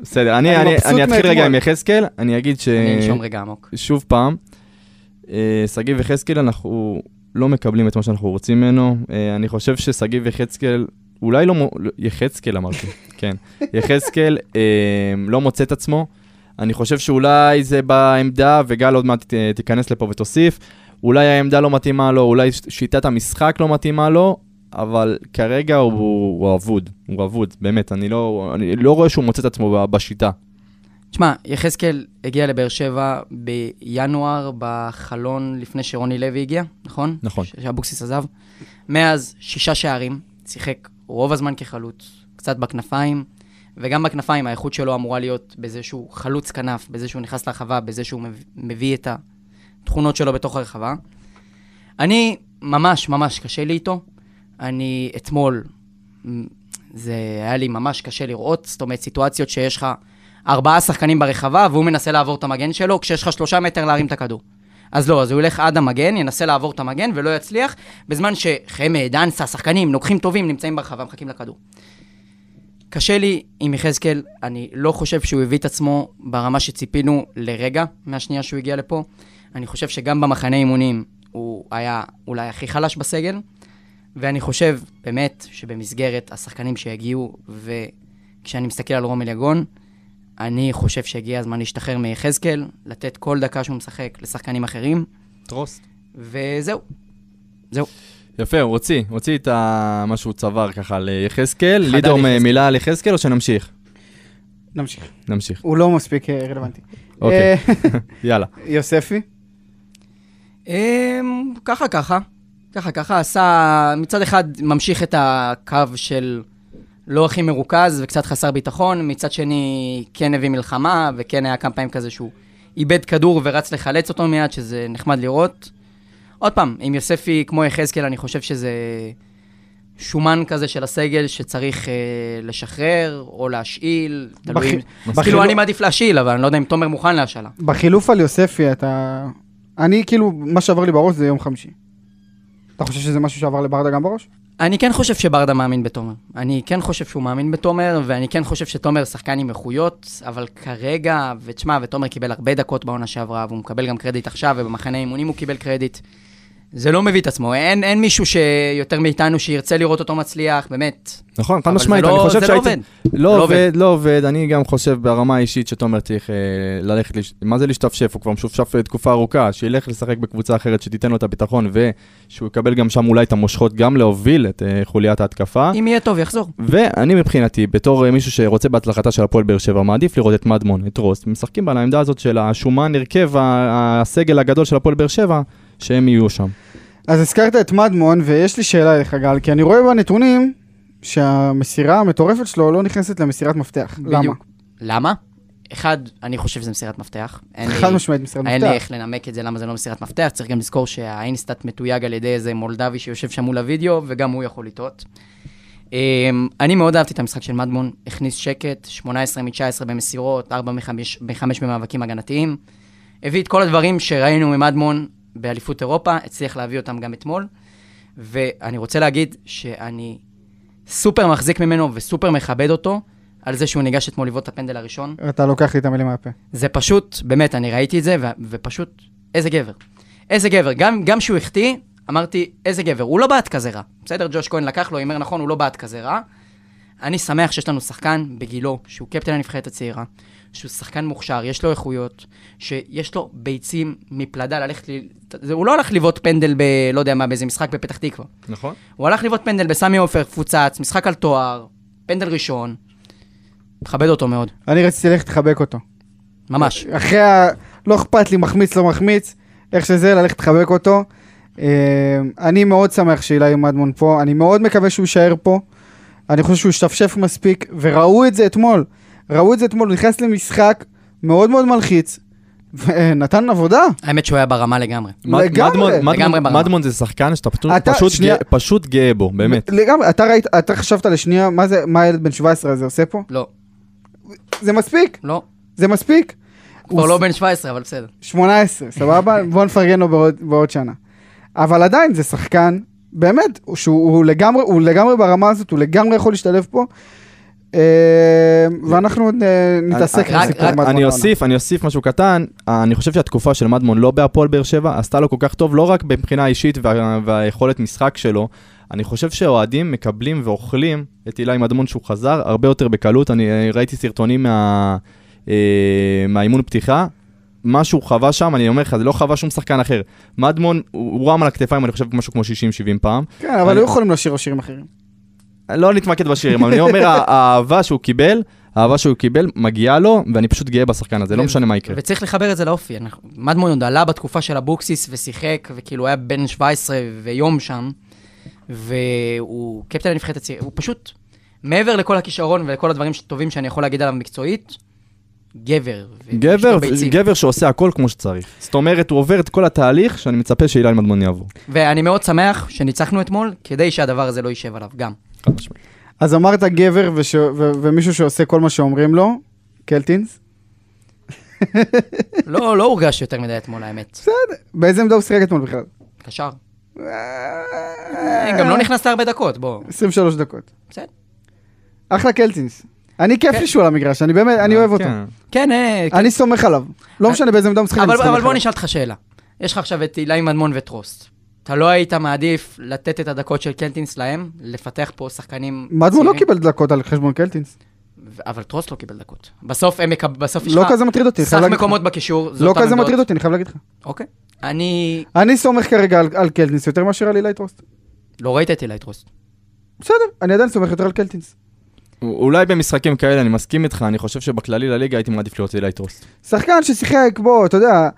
בסדר, אני, אתחיל רגע. עם יחזקאל, אני אגיד ש... אני אנשום רגע עמוק. שוב פעם, אה, שגיב יחזקאל, אנחנו לא מקבלים את מה שאנחנו רוצים ממנו. אה, אני חושב ששגיב יחזקאל, אולי לא... לא, יחזקאל אמרתי, כן. יחזקאל לא מוצא את עצמו. אני חושב שאולי זה בעמדה, וגל עוד מעט תיכנס לפה ותוסיף. אולי העמדה לא מתאימה לו, אולי שיטת המשחק לא מתאימה לו, אבל כרגע הוא, הוא אבוד, הוא אבוד, באמת, אני לא, אני לא רואה שהוא מוצא את עצמו בשיטה. תשמע, יחזקאל הגיע לבאר שבע בינואר, בחלון לפני שרוני לוי הגיע, נכון? נכון. שאבוקסיס עזב. מאז שישה שערים, שיחק רוב הזמן כחלוץ, קצת בכנפיים, וגם בכנפיים האיכות שלו אמורה להיות בזה שהוא חלוץ כנף, בזה שהוא נכנס לרחבה, בזה שהוא מביא- מביא את התכונות שלו בתוך הרחבה. אני, ממש ממש קשה לי איתו. אני אתמול, זה היה לי ממש קשה לראות, זאת אומרת, סיטואציות שיש לך ארבעה שחקנים ברחבה, והוא מנסה לעבור את המגן שלו, כשיש לך שלושה מטר להרים את הכדור. אז לא, אז הוא ילך עד המגן, ינסה לעבור את המגן ולא יצליח, בזמן שחמד, אנסה, שחקנים, לוקחים טובים, נמצאים ברחבה, מחכים לכדור. קשה לי עם יחזקאל, אני לא חושב שהוא הביא את עצמו ברמה שציפינו לרגע מהשנייה שהוא הגיע לפה. אני חושב שגם במחנה אימונים הוא היה אולי הכי חלש בסגל, ואני חושב באמת שבמסגרת השחקנים שיגיעו, וכשאני מסתכל על רומל יגון, אני חושב שהגיע הזמן להשתחרר מיחזקאל, לתת כל דקה שהוא משחק לשחקנים אחרים, טרוסט. וזהו. זהו. יפה, הוא הוציא, הוציא את ה- מה שהוא צבר ככה ליחזקאל. לידור. מילה על יחזקאל או שנמשיך? נמשיך. נמשיך. הוא לא מספיק אה, רלוונטי. אוקיי. אה, יאללה. יוספי? אמ, ככה ככה, ככה ככה, עשה, מצד אחד ממשיך את הקו של לא הכי מרוכז וקצת חסר ביטחון, מצד שני כן הביא מלחמה, וכן היה כמה פעמים כזה שהוא איבד כדור ורץ לחלץ אותו מיד, שזה נחמד לראות. עוד פעם, עם יוספי כמו יחזקאל, אני חושב שזה שומן כזה של הסגל שצריך אה, לשחרר או להשאיל, תלוי. בכי- אם- בחילו- כאילו אני מעדיף להשאיל, אבל אני לא יודע אם תומר מוכן להשאלה. בחילוף על יוספי אתה... אני כאילו, מה שעבר לי בראש זה יום חמישי. אתה חושב שזה משהו שעבר לברדה גם בראש? אני כן חושב שברדה מאמין בתומר. אני כן חושב שהוא מאמין בתומר, ואני כן חושב שתומר שחקן עם איכויות, אבל כרגע, ותשמע, ותומר קיבל הרבה דקות בעונה שעברה, והוא מקבל גם קרדיט עכשיו, ובמחנה אימונים הוא קיבל קרדיט. זה לא מביא את עצמו, אין, אין מישהו שיותר מאיתנו שירצה לראות אותו מצליח, באמת. נכון, חד אבל משמעית, זה אני לא- חושב זה לא שהייתי... עובד. לא לא עובד, לא עובד, אני גם חושב ברמה האישית שתומר צריך אה, ללכת, לש- מה זה להשתפשף? הוא כבר משופשף תקופה ארוכה, שילך לשחק בקבוצה אחרת שתיתן לו את הביטחון, ושהוא יקבל גם שם אולי את המושכות גם להוביל את אה, חוליית ההתקפה. אם יהיה טוב, יחזור. ואני מבחינתי, בתור אה, מישהו שרוצה בהצלחתה של הפועל באר שבע, מעדיף לראות את מדמון, את רוסט, משחקים על העמדה הזאת של השומן הרכב, הסגל הגדול של הפועל באר שבע, שהם יהיו שם. אז הזכרת את מדמון, ויש לי שאלה אליך, גל, כי אני רואה בנתונים שהמסירה המטורפת שלו לא נכנסת למסירת מפתח. למה? בדיוק. למה? אחד, אני חושב שזה מסירת מפתח. חד משמעית מסירת אין לי מפתח. איך לנמק את זה, למה זה לא מסירת מפתח. צריך גם לזכור שהאינסטאט מתויג על ידי איזה מולדבי שיושב שם מול הוידאו, וגם הוא יכול לטעות. אמ, אני מאוד אהבתי את המשחק של מדמון, הכניס שקט, 18 מ-19 במסירות, 4 מ-5 במאבקים הגנתיים. הביא את כל הדברים שראינו ממדמון באליפות אירופה, הצליח להביא אותם גם אתמול. ואני רוצה להגיד שאני סופר מחזיק ממנו וסופר מכבד אותו על זה שהוא ניגש אתמול לבעוט את הפנדל הראשון. אתה לוקח לי את המילים מהפה. זה פשוט, באמת, אני ראיתי את זה, ו- ופשוט, איזה גבר. איזה גבר. גם, גם שהוא החטיא, אמרתי, איזה גבר. הוא לא בעט כזה רע. בסדר, ג'וש כהן לקח לו, הימר נכון, הוא לא בעט כזה רע. אני שמח שיש לנו שחקן בגילו, שהוא קפטן הנבחרת הצעירה, שהוא שחקן מוכשר, יש לו איכויות, שיש לו ביצים מפלדה ללכת ל... הוא לא הלך לבעוט פנדל ב... לא יודע מה, באיזה משחק בפתח תקווה. נכון. הוא הלך לבעוט פנדל בסמי עופר, פוצץ, משחק על תואר, פנדל ראשון. מכבד אותו מאוד, אני רציתי ללכת לחבק אותו. ממש. אחרי ה... לא אכפת לי, מחמיץ, לא מחמיץ, איך שזה, ללכת לחבק אותו. אה, אני מאוד שמח שאילי מדמון פה, אני מאוד מקווה שהוא יישאר פה. אני חושב שהוא השתפשף מספיק, וראו את זה אתמול. ראו את זה אתמול, נכנס למשחק מאוד מאוד מלחיץ, ונתן עבודה. האמת שהוא היה ברמה לגמרי. לגמרי. מדמון- זה שחקן שאתה פשוט-. גאה- בו, באמת. לגמרי, אתה ראית, אתה חשבת לשנייה, מה זה, מה הילד בן 17 הזה עושה פה? לא, זה מספיק, לא. זה מספיק. כבר הוא לא בן 17, אבל בסדר. 18, סבבה? בוא נפרגן לו בעוד, שנה. אבל עדיין זה שחקן, באמת, הוא- שהוא הוא לגמרי, הוא לגמרי ברמה הזאת, הוא לגמרי יכול להשתלב פה. אה, ואנחנו אה, נתעסק בסיפור רק- מדמון אני. אוסיף, אני אוסיף משהו קטן. אני חושב שהתקופה של מדמון לא בהפועל באר שבע עשתה לו כל כך טוב, לא רק מבחינה אישית וה- והיכולת משחק שלו. אני חושב שאוהדים מקבלים ואוכלים את אילי מדמון שהוא חזר הרבה יותר בקלות. אני אה, ראיתי סרטונים מה- אה, מהאימון פתיחה. מה שהוא חווה שם, אני אומר לך, זה לא חווה שום שחקן אחר. מדמון, הוא רם על הכתפיים, אני חושב, משהו כמו 60-70 פעם. כן, אבל היו יכולים לשיר שירים אחרים. לא נתמקד בשירים, אבל אני אומר, האהבה שהוא קיבל, האהבה שהוא קיבל, מגיעה לו, ואני פשוט גאה בשחקן הזה, לא משנה מה יקרה. וצריך לחבר את זה לאופי. עוד עלה בתקופה של אבוקסיס ושיחק, וכאילו היה בן 17 ויום שם, והוא קפטן הנבחרת הצעירה, הוא פשוט, מעבר לכל הכישרון ולכל הדברים הטובים שאני יכול להגיד עליו מקצועית, גבר. גבר. גבר שעושה הכל כמו שצריך. זאת אומרת, הוא עובר את כל התהליך שאני מצפה שאילן מדמון יעבור. ואני מאוד שמח שניצחנו אתמול, כדי שהדבר הזה לא יישב עליו גם. חד משמעית. אז אמרת גבר וש... ו... ומישהו שעושה כל מה שאומרים לו, קלטינס. לא, לא הורגש יותר מדי אתמול, האמת. בסדר, באיזה עמדה הוא שיחק אתמול בכלל? קשר. אה, גם לא נכנסת הרבה דקות, בוא. 23 דקות. בסדר. אחלה קלטינס. אני כיף כן. לי שהוא על המגרש, אני באמת, אני אוהב אותו. כן. כן, אה, אני סומך עליו. לא משנה באיזה עמדה הוא משחק, אני אבל, סומך אבל בוא עליו. נשאל אותך שאלה. יש לך עכשיו את אילי מדמון וטרוסט. אתה לא היית מעדיף לתת את הדקות של קלטינס להם, לפתח פה שחקנים מדמון לא צעירים? קיבל דקות על חשבון קלטינס. אבל טרוסט לא קיבל דקות. בסוף הם מקב... בסוף יש לא לך כזה מטריד אותי, סך. מקומות בקישור, לא כזה. מטריד אותי, אני חייב להגיד לך. אוקיי. אני אני סומך כרגע על- על קלטינס יותר מאשר על אילי טרוסט. לא ראית את אילי טרוסט. בסדר, אני עדיין סומך יותר על קלטינס. אולי במשחקים כאלה, אני מסכים איתך, אני חושב שבכללי לליגה הייתי מעדיף להיות אילי טרוסט. שחקן ששיחק, בוא, אתה יודע,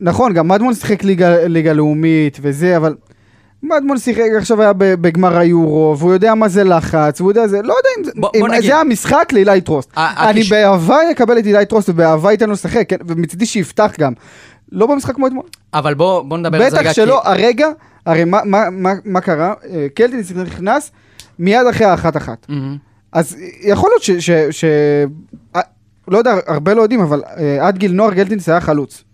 נכון, גם מדמון שיחק ליגה, ליגה לאומית וזה, אבל מדמון שיחק, עכשיו היה בגמר היורו, והוא יודע מה זה לחץ, והוא יודע זה, לא יודע אם זה, בוא- אם בוא נגיד. זה המשחק לאילי טרוסט. אני הקיש- באהבה אקבל את אילי טרוסט, ובאהבה ייתן לו לשחק, כן, ומצידי שיפתח גם. לא במשחק כמו אתמול. אבל בוא, בוא נדבר על זה רגע. בטח שלא, הרגע, הרי מה, מה, מה, מה קרה? אה, קלטינס נכנס מיד אחרי האחת-אחת. מהמם. אז יכול להיות ש... ש, ש אה, לא יודע, הרבה לא יודעים, אבל אה, עד גיל נוער גלטינס היה חלוץ.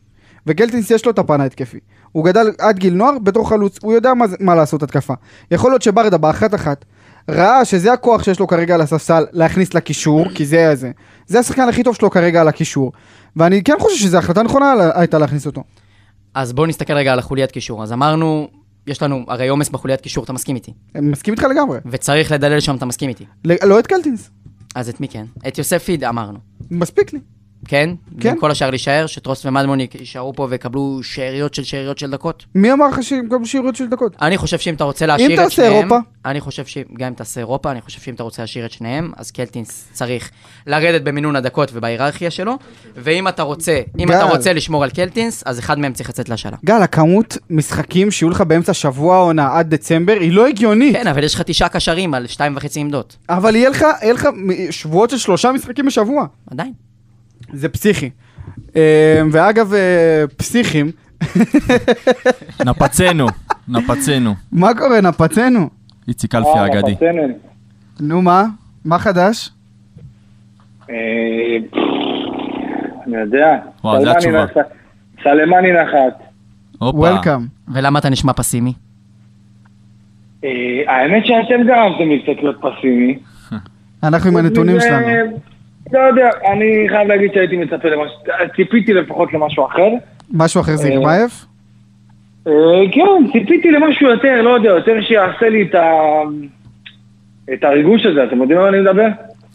וגלטינס יש לו את הפן ההתקפי. הוא גדל עד גיל נוער בתור חלוץ, הוא יודע מה, מה לעשות התקפה. יכול להיות שברדה באחת-אחת ראה שזה הכוח שיש לו כרגע על הספסל להכניס לקישור, כי זה זה. זה השחקן הכי טוב שלו כרגע על הקישור. ואני כן חושב שזו החלטה נכונה הייתה להכניס אותו. אז בוא נסתכל רגע על החוליית קישור. אז אמרנו, יש לנו הרי עומס בחוליית קישור, אתה מסכים איתי. מסכים איתך לגמרי. וצריך לדלל שם, אתה מסכים איתי. ל- לא את קלטינס, אז את מי כן? את יוסף פיד אמרנו. מספיק לי. כן? כן. כל השאר להישאר, שטרוס ומדמון יישארו פה ויקבלו שאריות של שאריות של דקות. מי אמר לך שהם יקבלו שירות של דקות? אני חושב שאם אתה רוצה להשאיר את תעשה שניהם... אירופה. אני חושב שגם אם תעשה אירופה, אני חושב שאם אתה רוצה להשאיר את שניהם, אז קלטינס צריך לרדת במינון הדקות ובהיררכיה שלו, ואם אתה רוצה, אם גל. אתה רוצה לשמור על קלטינס, אז אחד מהם צריך לצאת להשאלה. גל, הכמות משחקים שיהיו לך באמצע שבוע העונה עד דצמבר היא לא הגיונית. כן, אבל יש לך תשעה קשרים על שתיים וחצי עמדות. אבל יהיה לך, יהיה לך שבועות של שלושה משחקים בשבוע. עדיין. זה פסיכי. אה, ואגב, אה, פסיכים, נפצנו, נפצנו. מה קורה? נפצנו. איציק אלפי האגדי. נו מה? מה חדש? אה, אני יודע. וואו, סלמני התשובה. סלמני נחת. הופה. וולקאם. ולמה אתה נשמע פסימי? אה, האמת שאתם גרמתם לי קצת להיות פסימי. אנחנו עם הנתונים וזה- שלנו. לא יודע, אני חייב להגיד שהייתי מצפה למשהו, ציפיתי לפחות למשהו אחר. משהו אחר זה אה, ירמייב? אה, כן, ציפיתי למשהו יותר, לא יודע, יותר שיעשה לי את ה... את הריגוש הזה, אתם יודעים על מה אני מדבר?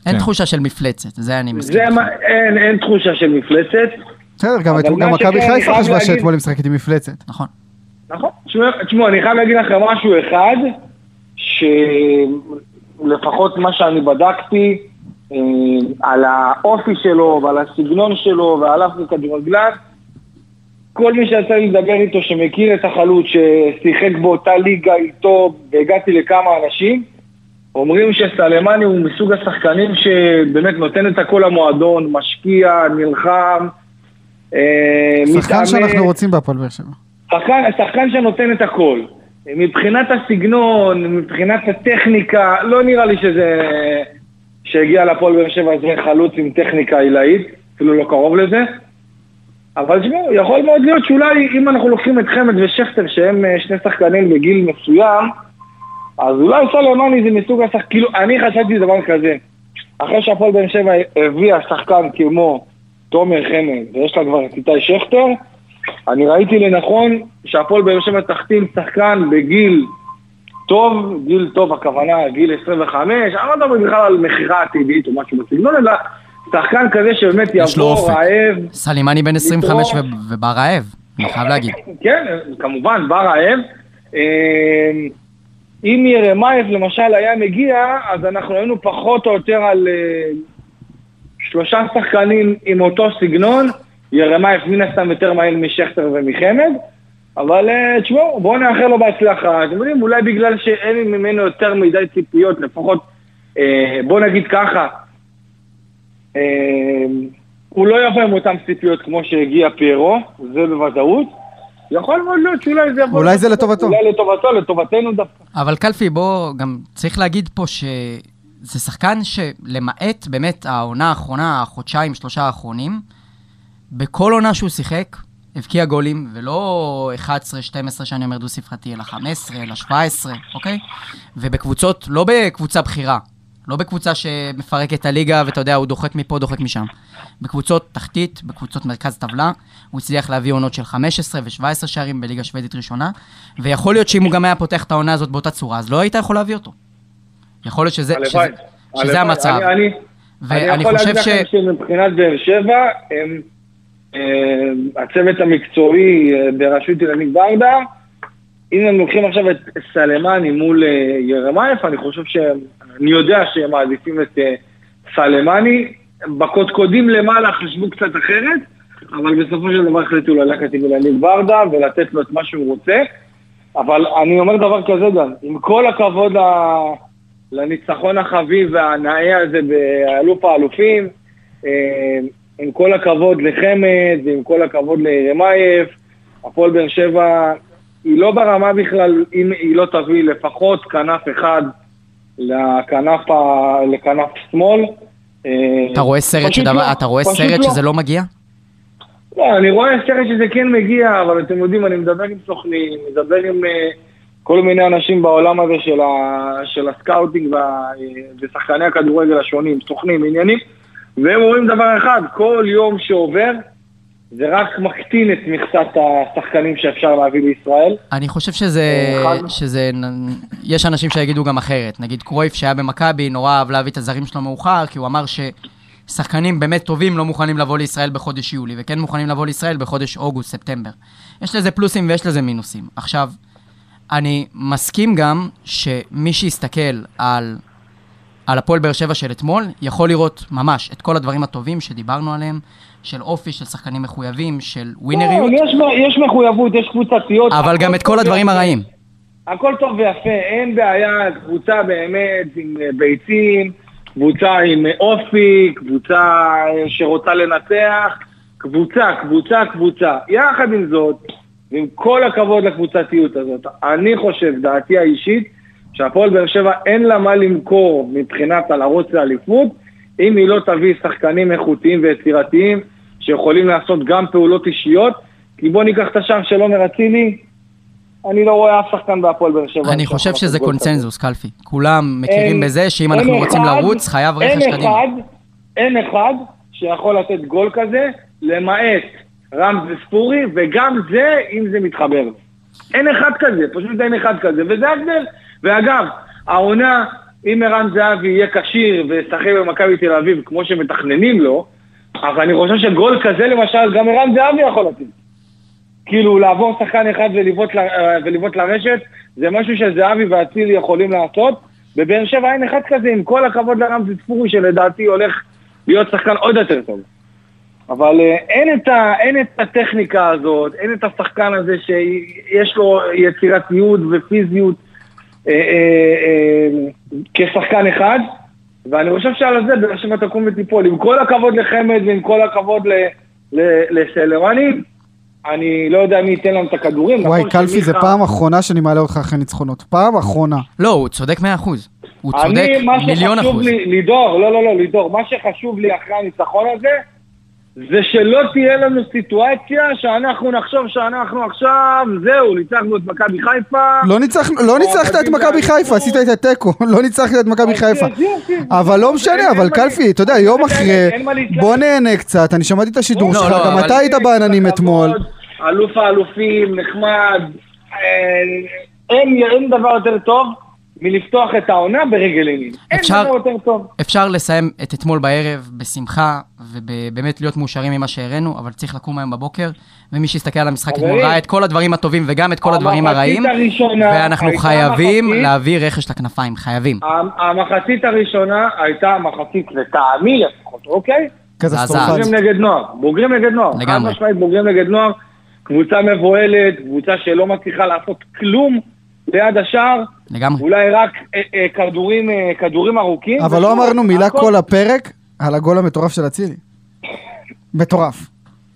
אין כן. תחושה של מפלצת, זה אני מסכים. אין, אין תחושה של מפלצת. בסדר, גם מכבי חיפה חשבה שאתמול היא משחקת עם מפלצת. נכון. נכון. תשמעו, אני חייב להגיד לכם משהו אחד, שלפחות מה שאני בדקתי, אה, על האופי שלו ועל הסגנון שלו ועל אף כדורגלן, כל מי שיצא לי לדבר איתו שמכיר את החלוץ, ששיחק באותה ליגה איתו, והגעתי לכמה אנשים, אומרים שסלמני הוא מסוג השחקנים שבאמת נותן את הכל למועדון, משקיע, נלחם, אה, שחקן שאנחנו רוצים בהפועל באר שבע. שחקן, שחקן שנותן את הכל. מבחינת הסגנון, מבחינת הטכניקה, לא נראה לי שזה... שהגיע לפועל באר שבע זה חלוץ עם טכניקה עילאית, אפילו לא קרוב לזה. אבל תשמעו, יכול מאוד להיות שאולי אם אנחנו לוקחים את חמד ושכטר, שהם אה, שני שחקנים בגיל מסוים, אז אולי סלמני זה מסוג השחק... כאילו, אני חשבתי דבר כזה. אחרי שהפועל באר שבע הביאה שחקן כמו תומר חמד, ויש לה כבר את איתי שכטר, אני ראיתי לנכון שהפועל באר שבע תחתים שחקן בגיל טוב, גיל טוב הכוונה גיל 25, אני לא מדבר בכלל על מכירה עתידית או משהו בסגנון, אלא שחקן כזה שבאמת יבוא. רעב, סלימני בן 25 לתרום. ו- ובא רעב, אני חייב להגיד. כן, כמובן, בא רעב. אה, אם ירמייב למשל היה מגיע, אז אנחנו היינו פחות או יותר על אה, שלושה שחקנים עם אותו סגנון. ירמייב מן הסתם יותר מהיר משכטר ומחמד. אבל אה, תשמעו, בואו נאחל לו בהצלחה. אתם יודעים, אולי בגלל שאין ממנו יותר מדי ציפיות, לפחות, אה, בואו נגיד ככה, אה, הוא לא יבוא עם אותן ציפיות כמו שהגיע פיירו, זה בוודאות. יכול מאוד להיות שאולי זה יבוא... אולי זה לטובתו. אולי לטובתו, לטובתנו דווקא. אבל קלפי, בוא, גם צריך להגיד פה שזה שחקן שלמעט באמת העונה האחרונה, החודשיים, שלושה האחרונים, בכל עונה שהוא שיחק, הבקיע גולים, ולא 11-12 שאני אומר דו-ספרתי, אלא 15, אלא 17, אוקיי? ובקבוצות, לא בקבוצה בכירה, לא בקבוצה שמפרקת את הליגה, ואתה יודע, הוא דוחק מפה, דוחק משם. בקבוצות תחתית, בקבוצות מרכז טבלה, הוא הצליח להביא עונות של 15 ו-17 שערים בליגה שוודית ראשונה, ויכול להיות שאם הוא גם היה פותח את העונה הזאת באותה צורה, אז לא היית יכול להביא אותו. יכול להיות שזה, שזה. שזה הלוואי. המצב. אני- אני- אני ואני יכול חושב להגיד ש... לכם שמבחינת באר שבע, הם, הצוות המקצועי אה, בראשות אילנית ברדה, אם הם לוקחים עכשיו את סלמני מול אה, ירמייף, אני חושב שהם, אני יודע שהם מעדיפים את אה, סלמני. בקודקודים למעלה חשבו קצת אחרת, אבל בסופו של דבר החליטו ללכת עם אילנית ברדה ולתת לו את מה שהוא רוצה. אבל אני אומר דבר כזה גם, עם כל הכבוד ל... לניצחון החביב והנאה הזה באלוף האלופים, אה, עם כל הכבוד לחמד ועם כל הכבוד לירמייב, הפועל באר שבע היא לא ברמה בכלל אם היא לא תביא לפחות כנף אחד לכנף, ה... לכנף שמאל. אתה רואה סרט, שדבר, לא, אתה רואה סרט לא. שזה לא מגיע? לא, אני רואה סרט שזה כן מגיע, אבל אתם יודעים, אני מדבר עם סוכנים, מדבר עם אה, כל מיני אנשים בעולם הזה של, ה, של ה scouting וה, ושחקני הכדורגל השונים, סוכנים, עניינים, והם אומרים דבר אחד, כל יום שעובר זה רק מקטין את מכסת השחקנים שאפשר להביא לישראל. אני חושב שזה, שזה, יש אנשים שיגידו גם אחרת. נגיד קרויף שהיה במכבי, נורא אהב להביא את הזרים שלו מאוחר, כי הוא אמר ששחקנים באמת טובים לא מוכנים לבוא לישראל בחודש יולי, וכן מוכנים לבוא לישראל בחודש אוגוסט, ספטמבר. יש לזה פלוסים ויש לזה מינוסים. עכשיו, אני מסכים גם שמי שיסתכל על, על הפועל באר שבע של אתמול, יכול לראות ממש את כל הדברים הטובים שדיברנו עליהם, של אופי, של שחקנים מחויבים, של ווינריות, לא, יש, יש מחויבות, יש קבוצתיות. אבל גם את כל הדברים. הרעים. הכל טוב ויפה, אין בעיה, קבוצה באמת עם אה, ביצים, קבוצה עם אה, אופי, קבוצה אה, שרוצה לנצח, קבוצה, קבוצה, קבוצה. יחד עם זאת, ועם כל הכבוד לקבוצתיות הזאת, אני חושב, דעתי האישית, שהפועל באר שבע אין לה מה למכור מבחינת הלרוץ לאליפות, אם היא לא תביא שחקנים איכותיים ויצירתיים שיכולים לעשות גם פעולות אישיות, כי בוא ניקח את השער של עומר אצילי, אני לא רואה אף שחקן בהפועל באר שבע. אני חושב שזה. קונצנזוס, קלפי. כולם מכירים בזה שאם אנחנו רוצים לרוץ, חייב רכש קדימה. אחד, אין אחד שיכול לתת גול כזה, למעט רמזי ספורי, וגם זה, אם זה מתחבר. אין אחד כזה, פשוט אין אחד כזה, וזה ההבדל. ואגב, העונה, אם ערן זהבי יהיה כשיר וישחק במכבי תל אביב כמו שמתכננים לו, אבל אני חושב שגול כזה למשל, גם ערן זהבי יכול לתת. כאילו לעבור שחקן אחד אה, ולבעוט לרשת, זה משהו שזהבי ואצילי יכולים לעשות. בבאר שבע אין אחד כזה, עם כל הכבוד לרמזי ספורי, שלדעתי הולך להיות שחקן עוד יותר טוב. אבל אה, אין את, ה, אין את הטכניקה הזאת, אין את השחקן הזה שיש לו יצירתיות ופיזיות כשחקן אחד, ואני חושב שעל זה באר שבע תקום ותיפול. עם כל הכבוד לחמד ועם כל הכבוד ל, ל- לסלרני, אני לא יודע מי ייתן לנו את הכדורים. וואי, נכון קלפי, זה שמיכה- פעם אחרונה שאני מעלה אותך אחרי ניצחונות. פעם אחרונה. לא, הוא צודק מאה אחוז. הוא צודק אני, מה מיליון שחשוב אחוז. לי, לידור, לא, לא, לא, לידור, מה שחשוב לי אחרי הניצחון הזה, זה שלא תהיה לנו סיטואציה שאנחנו נחשוב שאנחנו עכשיו, זהו, ניצחנו את מכבי חיפה. לא ניצחנו- לא ניצחת את מכבי חיפה, עשית את התיקו, לא ניצחת את מכבי חיפה. אז יופי. אבל לא משנה, אבל קלפי, אתה יודע, יום אחרי. בוא נהנה קצת, אני שמעתי את השידור לא, שלך, לא, גם אתה היית בעננים אתמול. אלוף האלופים, נחמד. אה, אין דבר יותר טוב מלפתוח את העונה ברגל ימין. אין אפשר- דבר יותר טוב. אפשר לסיים את אתמול בערב בשמחה, ובאמת להיות מאושרים ממה שהראינו, אבל צריך לקום היום בבוקר, ומי שיסתכל על המשחק אתמול ראה את כל הדברים הטובים וגם את כל הדברים הרעים, הראשונה ואנחנו חייבים מחצית- להביא רכש לכנפיים, חייבים. המחצית הראשונה הייתה מחצית לטעמי לפחות, אוקיי? בוגרים נגד נוער, בוגרים נגד נוער, חד לגמרי. משמעית בוגרים נגד נוער, קבוצה מבוהלת, קבוצה שלא מצליחה לעשות כלום ליד השער, לגמרי. אולי רק אה, אה, כדורים, אה, כדורים ארוכים. אבל לא אמרנו מילה הכל- כל הפרק על הגול המטורף של אצילי. מטורף.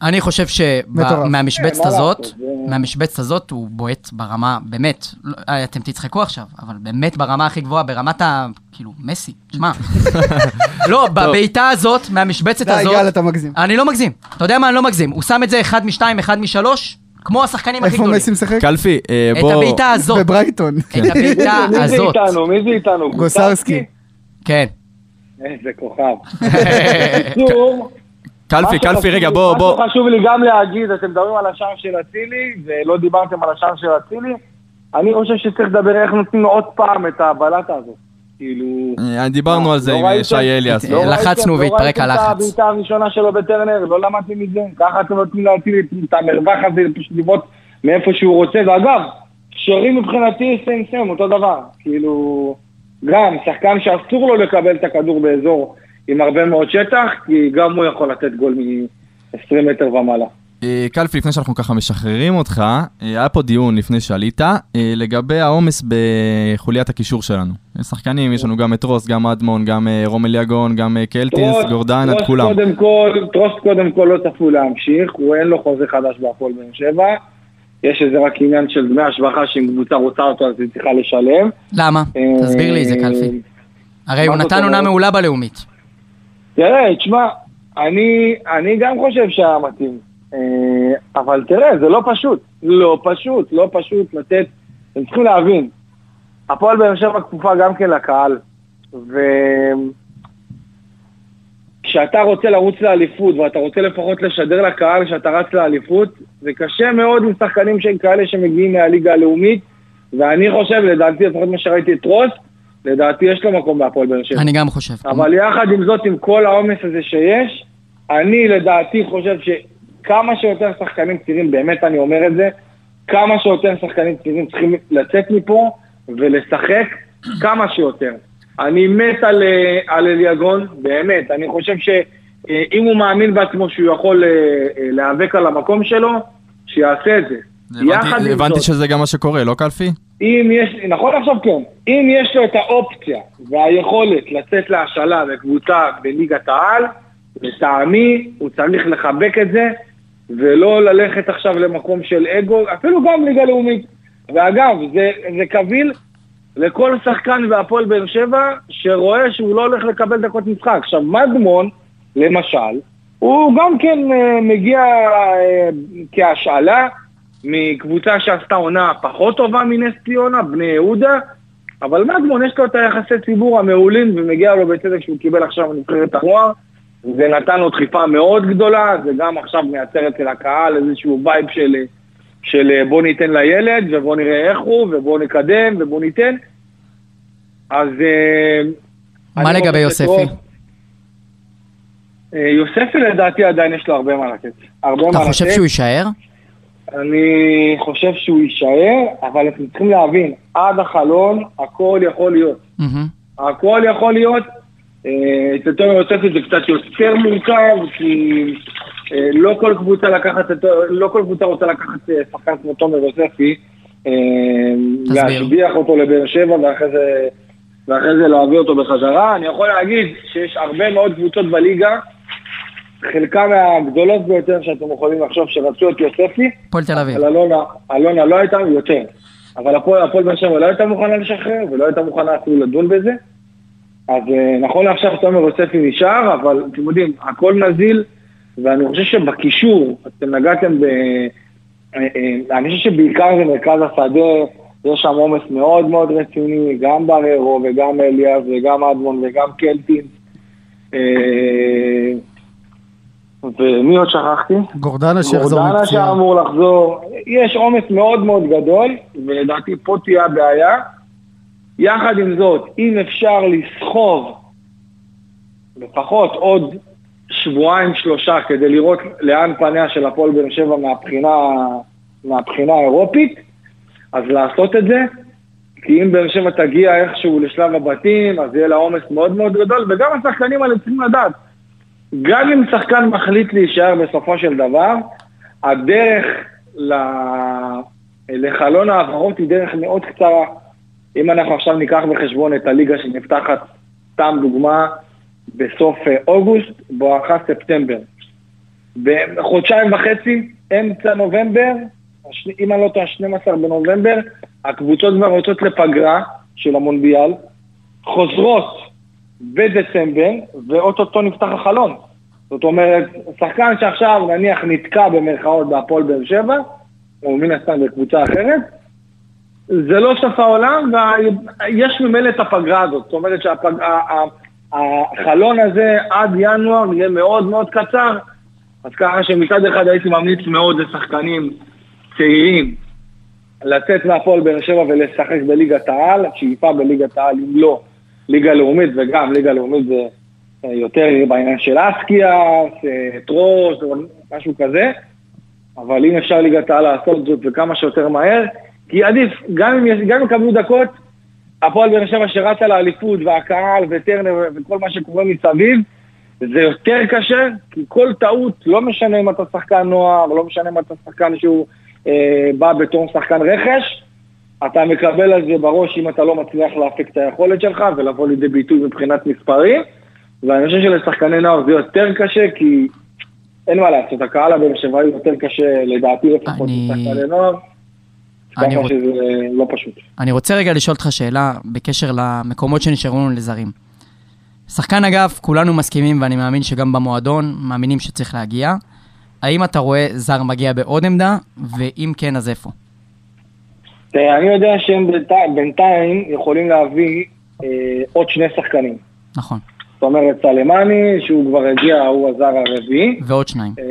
אני חושב. שמהמשבצת כן, מה הזאת, מהמשבצת הזאת הוא בועט ברמה, באמת, לא, אה, אתם תצחקו עכשיו, אבל באמת ברמה הכי גבוהה, ברמת ה... כאילו, מסי, שמע. לא, בבעיטה הזאת, מהמשבצת די, הזאת, גל, אתה מגזים. אני לא מגזים. אתה יודע מה, אני לא מגזים. הוא שם את זה אחד משתיים, אחד משלוש, כמו השחקנים הכי איפה גדולים. מסי משחק? קלפי, אה, את בוא... הבעיטה הזאת, בברייטון. את הבעיטה מי זה הזאת. איתנו? מי זה איתנו? גוסרסקי. כן. איזה כוכב. קלפי, קלפי, רגע, בוא, בוא. מה שחשוב לי גם להגיד, אתם מדברים על השער של אצילי, ולא דיברתם על השער של אצילי, אני חושב שצריך לדבר איך נותנים עוד פעם את הבלטה הזאת. כאילו... אה, דיברנו על זה לא עם ראיתם? שי אליאס. לא לחצנו והתפרק לא ראיתם הלחץ. את הבעיטה הראשונה שלו בטרנר, לא למדתי מזה. ככה אתם נותנים להציל את המרווח הזה, פשוט לבעוט מאיפה שהוא רוצה. ואגב, שרי מבחינתי סיים סיים, אותו דבר. כאילו, גם שחקן שאסור לו לקבל את הכדור באזור עם הרבה מאוד שטח, כי גם הוא יכול לתת גול מ-20 מטר ומעלה. אה, קלפי, לפני שאנחנו ככה משחררים אותך, אה, היה פה דיון לפני שעלית, אה, לגבי העומס בחוליית הקישור שלנו. יש שחקנים, יש לנו גם את רוס, גם אדמון, גם רומל יגון, גם קלטינס, גורדן, את כולם. קודם כל, טרוסט קודם כל לא צפוי להמשיך, הוא אין לו חוזה חדש בהפועל באר שבע. יש איזה רק עניין של דמי השבחה שאם קבוצה רוצה אותו אז היא צריכה לשלם. למה? תסביר לי את זה, קלפי. הרי הוא נתן עונה? מעולה בלאומית. תראה, תשמע, אני, אני גם חושב שהיה מתאים. אה, אבל תראה, זה לא פשוט. לא פשוט, לא פשוט לתת... אתם צריכים להבין, הפועל באר שבע כפופה גם כן לקהל. וכשאתה רוצה לרוץ לאליפות, ואתה רוצה לפחות לשדר לקהל שאתה רץ לאליפות, זה קשה מאוד עם שחקנים שהם כאלה שמגיעים מהליגה הלאומית, ואני חושב, לדעתי, לפחות מה שראיתי את רוס, לדעתי יש לו מקום בהפועל באר שבע. אני גם חושב. אבל יחד עם זאת, עם כל העומס הזה שיש, אני לדעתי חושב שכמה שיותר שחקנים צעירים, באמת אני אומר את זה, כמה שיותר שחקנים צעירים צריכים לצאת מפה ולשחק כמה שיותר. אני מת על, אה, על אליגון, באמת, אני חושב שאם הוא מאמין בעצמו שהוא יכול אה, אה, להיאבק על המקום שלו, שיעשה את זה. הבנתי- הבנתי זאת, שזה גם מה שקורה, לא קלפי? אם יש, נכון עכשיו כן, אם יש לו את האופציה והיכולת לצאת להשאלה בקבוצה בליגת העל, לטעמי הוא צריך לחבק את זה ולא ללכת עכשיו למקום של אגו, אפילו גם ליגה לאומית. ואגב, זה, זה קביל לכל שחקן בהפועל באר שבע שרואה שהוא לא הולך לקבל דקות משחק. עכשיו, מדמון, למשל, הוא גם כן אה, מגיע אה, כהשאלה מקבוצה שעשתה עונה פחות טובה מנס ציונה, בני יהודה, אבל מדמון יש לו את היחסי ציבור המעולים ומגיע לו בצדק שהוא קיבל עכשיו נבחרת הנוער. זה נתן לו דחיפה מאוד גדולה, זה גם עכשיו מייצר אצל הקהל איזשהו vibe של, של אה, בוא ניתן לילד ובוא נראה איך הוא ובוא נקדם ובוא ניתן. אז... אה, מה לגבי יוספי? אה, יוספי לדעתי עדיין יש לו הרבה מה לתת. הרבה אתה מה חושב לתת. שהוא יישאר? אני חושב שהוא יישאר, אבל אתם צריכים להבין, עד החלון הכל יכול להיות. מהמם. הכל יכול להיות. אה, אצל תומר יוספי זה קצת יותר מורכב, כי אה, לא כל קבוצה לקחת את, לא כל קבוצה רוצה לקחת אה, שחקן כמו תומר יוספי. להשביח אותו לבאר שבע ואחרי זה, ואחרי זה להביא אותו בחזרה. אני יכול להגיד שיש הרבה מאוד קבוצות בליגה, חלקם מהגדולות ביותר שאתם יכולים לחשוב שרצו את יוספי, הפועל תל אביב. אלונה, אלונה לא הייתה יותר. אבל הפועל באר שבע לא הייתה מוכנה לשחרר, ולא הייתה מוכנה אפילו לדון בזה. אז אה, נכון לעכשיו תומר יוספי נשאר, אבל אתם יודעים, הכל נזיל, ואני חושב שבקישור, אתם נגעתם ב... אה, אה, אני חושב שבעיקר זה מרכז השדה, יש שם עומס מאוד מאוד רציני, גם בררו וגם אליאס וגם אדמון וגם קלטין. ומי עוד שכחתי? גורדנה שיחזור גורדנה מפציעה. שאמור לחזור. יש עומס מאוד מאוד גדול, ולדעתי פה תהיה הבעיה. יחד עם זאת, אם אפשר לסחוב לפחות עוד שבועיים שלושה כדי לראות לאן פניה של הפועל באר שבע מהבחינה, מהבחינה האירופית, אז לעשות את זה, כי אם באר שבע תגיע איכשהו לשלב הבתים, אז יהיה לה עומס מאוד מאוד גדול, וגם השחקנים האלה צריכים לדעת, גם אם שחקן מחליט להישאר בסופו של דבר, הדרך ל... לחלון העברות היא דרך מאוד קצרה. אם אנחנו עכשיו ניקח בחשבון את הליגה שנפתחת, סתם דוגמה, בסוף אה, אוגוסט, בואכה ספטמבר. בחודשיים וחצי, אמצע נובמבר, אם אני לא טועה, 12 בנובמבר, הקבוצות כבר יוצאות לפגרה של המונדיאל, חוזרות בדצמבר, ואו-טו-טו נפתח החלון. זאת אומרת, שחקן שעכשיו נניח נתקע במרכאות בהפועל באר שבע, או מן הסתם בקבוצה אחרת, זה לא סוף העולם, ויש ממילא את הפגרה הזאת. זאת אומרת שהחלון הזה עד ינואר יהיה מאוד מאוד קצר, אז ככה שמצד אחד הייתי ממליץ מאוד לשחקנים צעירים לצאת מהפועל באר שבע ולשחק בליגת העל, שאיפה בליגת העל, אם לא ליגה לאומית, וגם ליגה לאומית זה אה, יותר בעניין של אסקיאס, אה, טרוס, משהו כזה, אבל אם אפשר ליגת העל לעשות זאת וכמה שיותר מהר, כי עדיף, גם אם, גם אם יקבלו דקות, הפועל באר שבע שרצה לאליפות והקהל וטרנר וכל מה שקורה מסביב, זה יותר קשה, כי כל טעות, לא משנה אם אתה שחקן נוער, לא משנה אם אתה שחקן שהוא אה, בא בתור שחקן רכש, אתה מקבל על זה בראש אם אתה לא מצליח להפיק את היכולת שלך ולבוא לידי ביטוי מבחינת מספרים, ואני חושב שלשחקני נוער זה יותר קשה, כי אין מה לעשות, הקהל הבאר שבעי יותר קשה, לדעתי לפחות, אני- לשחקני נוער, אני רוצ- לא פשוט. אני רוצה רגע לשאול אותך שאלה בקשר למקומות שנשארו לנו לזרים. שחקן אגף, כולנו מסכימים, ואני מאמין שגם במועדון מאמינים שצריך להגיע. האם אתה רואה זר מגיע בעוד עמדה, ואם כן, אז איפה? אני יודע שהם בינתיים, יכולים להביא אה, עוד שני שחקנים. נכון. זאת אומרת, סלימני, שהוא כבר הגיע, הוא הזר הרביעי, ועוד שניים. אה,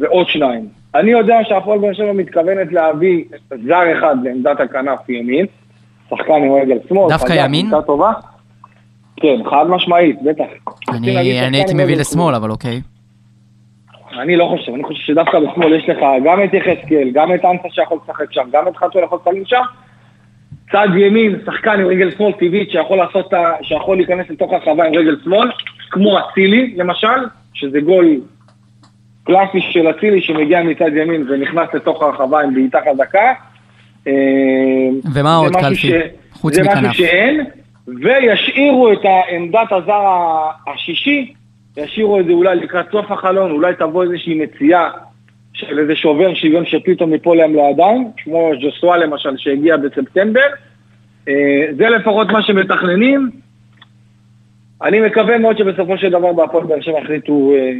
ועוד שניים. אני יודע שהפועל באר שבע מתכוונת להביא זר אחד לעמדת הכנף ימין, שחקן עם רגל שמאל. דווקא ימין? טובה. כן, חד משמעית, בטח. אני הייתי מביא לשמאל, אבל אוקיי. אני לא חושב, אני חושב שדווקא בשמאל יש לך גם את יחזקאל, גם את אנסה שיכול לשחק שם, גם את חתואל יכול לשחק שם. צד ימין, שחקן עם רגל שמאל טבעית שיכול לעשות, את ה- שיכול להיכנס לתוך הרחבה עם רגל שמאל, כמו אצילי למשל, שזה גול קלאסי של אצילי שמגיע מצד ימין ונכנס לתוך הרחבה עם בעיטה חזקה. אה, ומה זה עוד, קלפי? ש- חוץ זה מכנף. משהו שאין, וישאירו את עמדת הזר השישי, ישאירו את זה אולי לקראת סוף החלון, אולי תבוא איזושהי מציאה של איזה שובר שוויון שפתאום ייפול להם לידיים, כמו ז'וסואה למשל שהגיע בספטמבר. אה, זה לפחות מה שמתכננים. אני מקווה מאוד שבסופו של דבר בהפועל באר שבע החליטו אה, אה,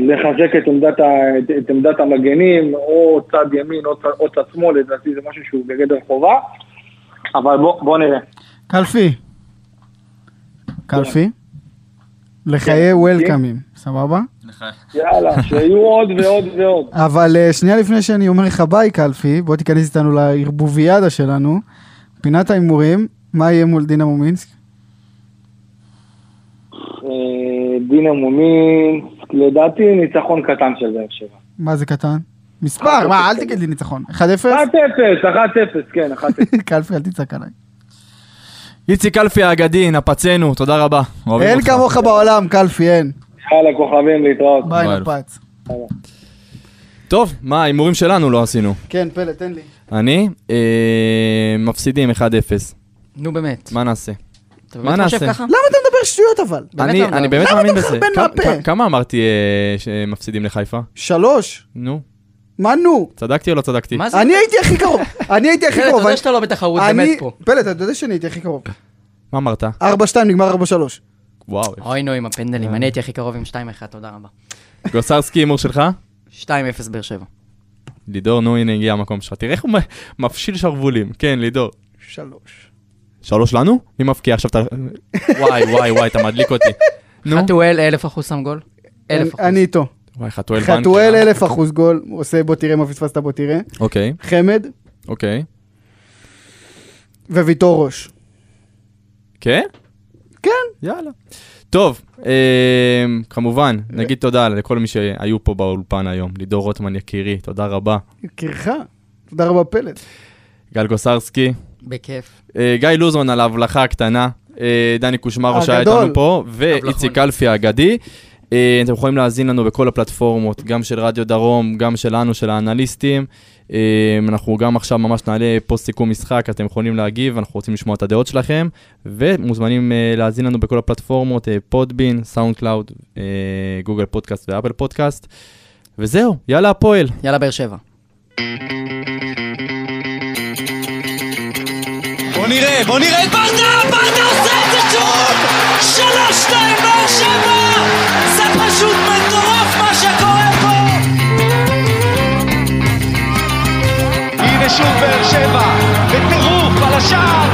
לחזק את עמדת, ה, את, את עמדת המגנים, או צד ימין או צד, או צד שמאל, לדעתי זה משהו שהוא בגדר חובה, אבל בוא, בוא נראה. קלפי. קלפי. לחיי וולקאמים, סבבה? יאללה, שיהיו עוד ועוד ועוד. אבל אה, שנייה לפני שאני אומר לך ביי קלפי, בוא תיכנס איתנו לערבוביאדה שלנו, פינת ההימורים, מה יהיה מול דינה מומינסק? אה, דינמו מינסק, לדעתי ניצחון קטן של באר שבע. מה זה קטן? מספר, מה, אל תגיד לי ניצחון. 1-0? 1-0, 1-0, כן, 1-0. קלפי, אל תצעק עליי. איציק קלפי האגדי, נפצנו, תודה רבה. אין. כמוך בעולם, קלפי, אין. יאללה, כוכבים, להתראות. ביי. נפץ. טוב, מה, ההימורים שלנו לא עשינו. כן, פלא, תן לי. אני, אה, מפסידים 1-0. נו באמת. מה נעשה? אתה מה באמת נעשה? ככה? למה אתה מדבר שטויות אבל? באמת אני, לא אני מדבר. באמת למה מאמין אתה בזה. מחרבן כמה- מהפה? כמה- אמרתי אה, שמפסידים לחיפה? שלוש. נו, מה נו? צדקתי או לא צדקתי? אני הייתי הכי קרוב. אני הייתי הכי פלד, אתה קרוב. יודע שאתה לא בתחרות אני- באמת פה. פלט, אתה יודע שאני הייתי הכי קרוב. מה אמרת? 4-2 נגמר 4-3. וואו. אוי נו עם הפנדלים, אני הייתי הכי קרוב עם 2-1, תודה רבה. גוסרסקי, הימור שלך? 2-0 באר שבע. לידור, נו, הנה הגיע המקום שלך. תראה איך הוא מפשיל שרוולים. כן, לידור. שלוש. שלוש לנו? מי מבקיע עכשיו? אתה- וואי, וואי, וואי, אתה מדליק אותי. נו. חתואל, אלף אחוז שם גול. אלף אחוז. אני איתו. וואי, חתואל בנקר. חתואל אלף אחוז גול. עושה בוא תראה מה פספסת בוא תראה. אוקיי, חמד אוקיי. וויטור ראש. כן? כן. יאללה. טוב, אה, כמובן, נגיד תודה לכל מי שהיו פה באולפן היום. לידור רוטמן יקירי, תודה רבה. יקירך. תודה רבה פלט. גל גוסרסקי. בכיף. אה, גיא לוזון על ההבלחה הקטנה. אה, דני קושמרו שהיה. איתנו פה, ואיציק קלפי האגדי. אה, אתם יכולים להאזין לנו בכל הפלטפורמות, גם של רדיו דרום, גם שלנו, של האנליסטים. אה, אנחנו גם עכשיו ממש נעלה פוסט סיכום משחק, אתם יכולים להגיב, אנחנו רוצים לשמוע את הדעות שלכם, ומוזמנים אה, להאזין לנו בכל הפלטפורמות, Podbean, SoundCloud, Google Podcast ו Apple Podcast. וזהו, יאללה הפועל. יאללה באר שבע. בוא נראה, בוא נראה את ברדה! ברדה עושה את זה שוב! שלוש, שתיים, באר שבע! זה פשוט מטורף מה שקורה פה! הנה שוב באר שבע, בטירוף על השער,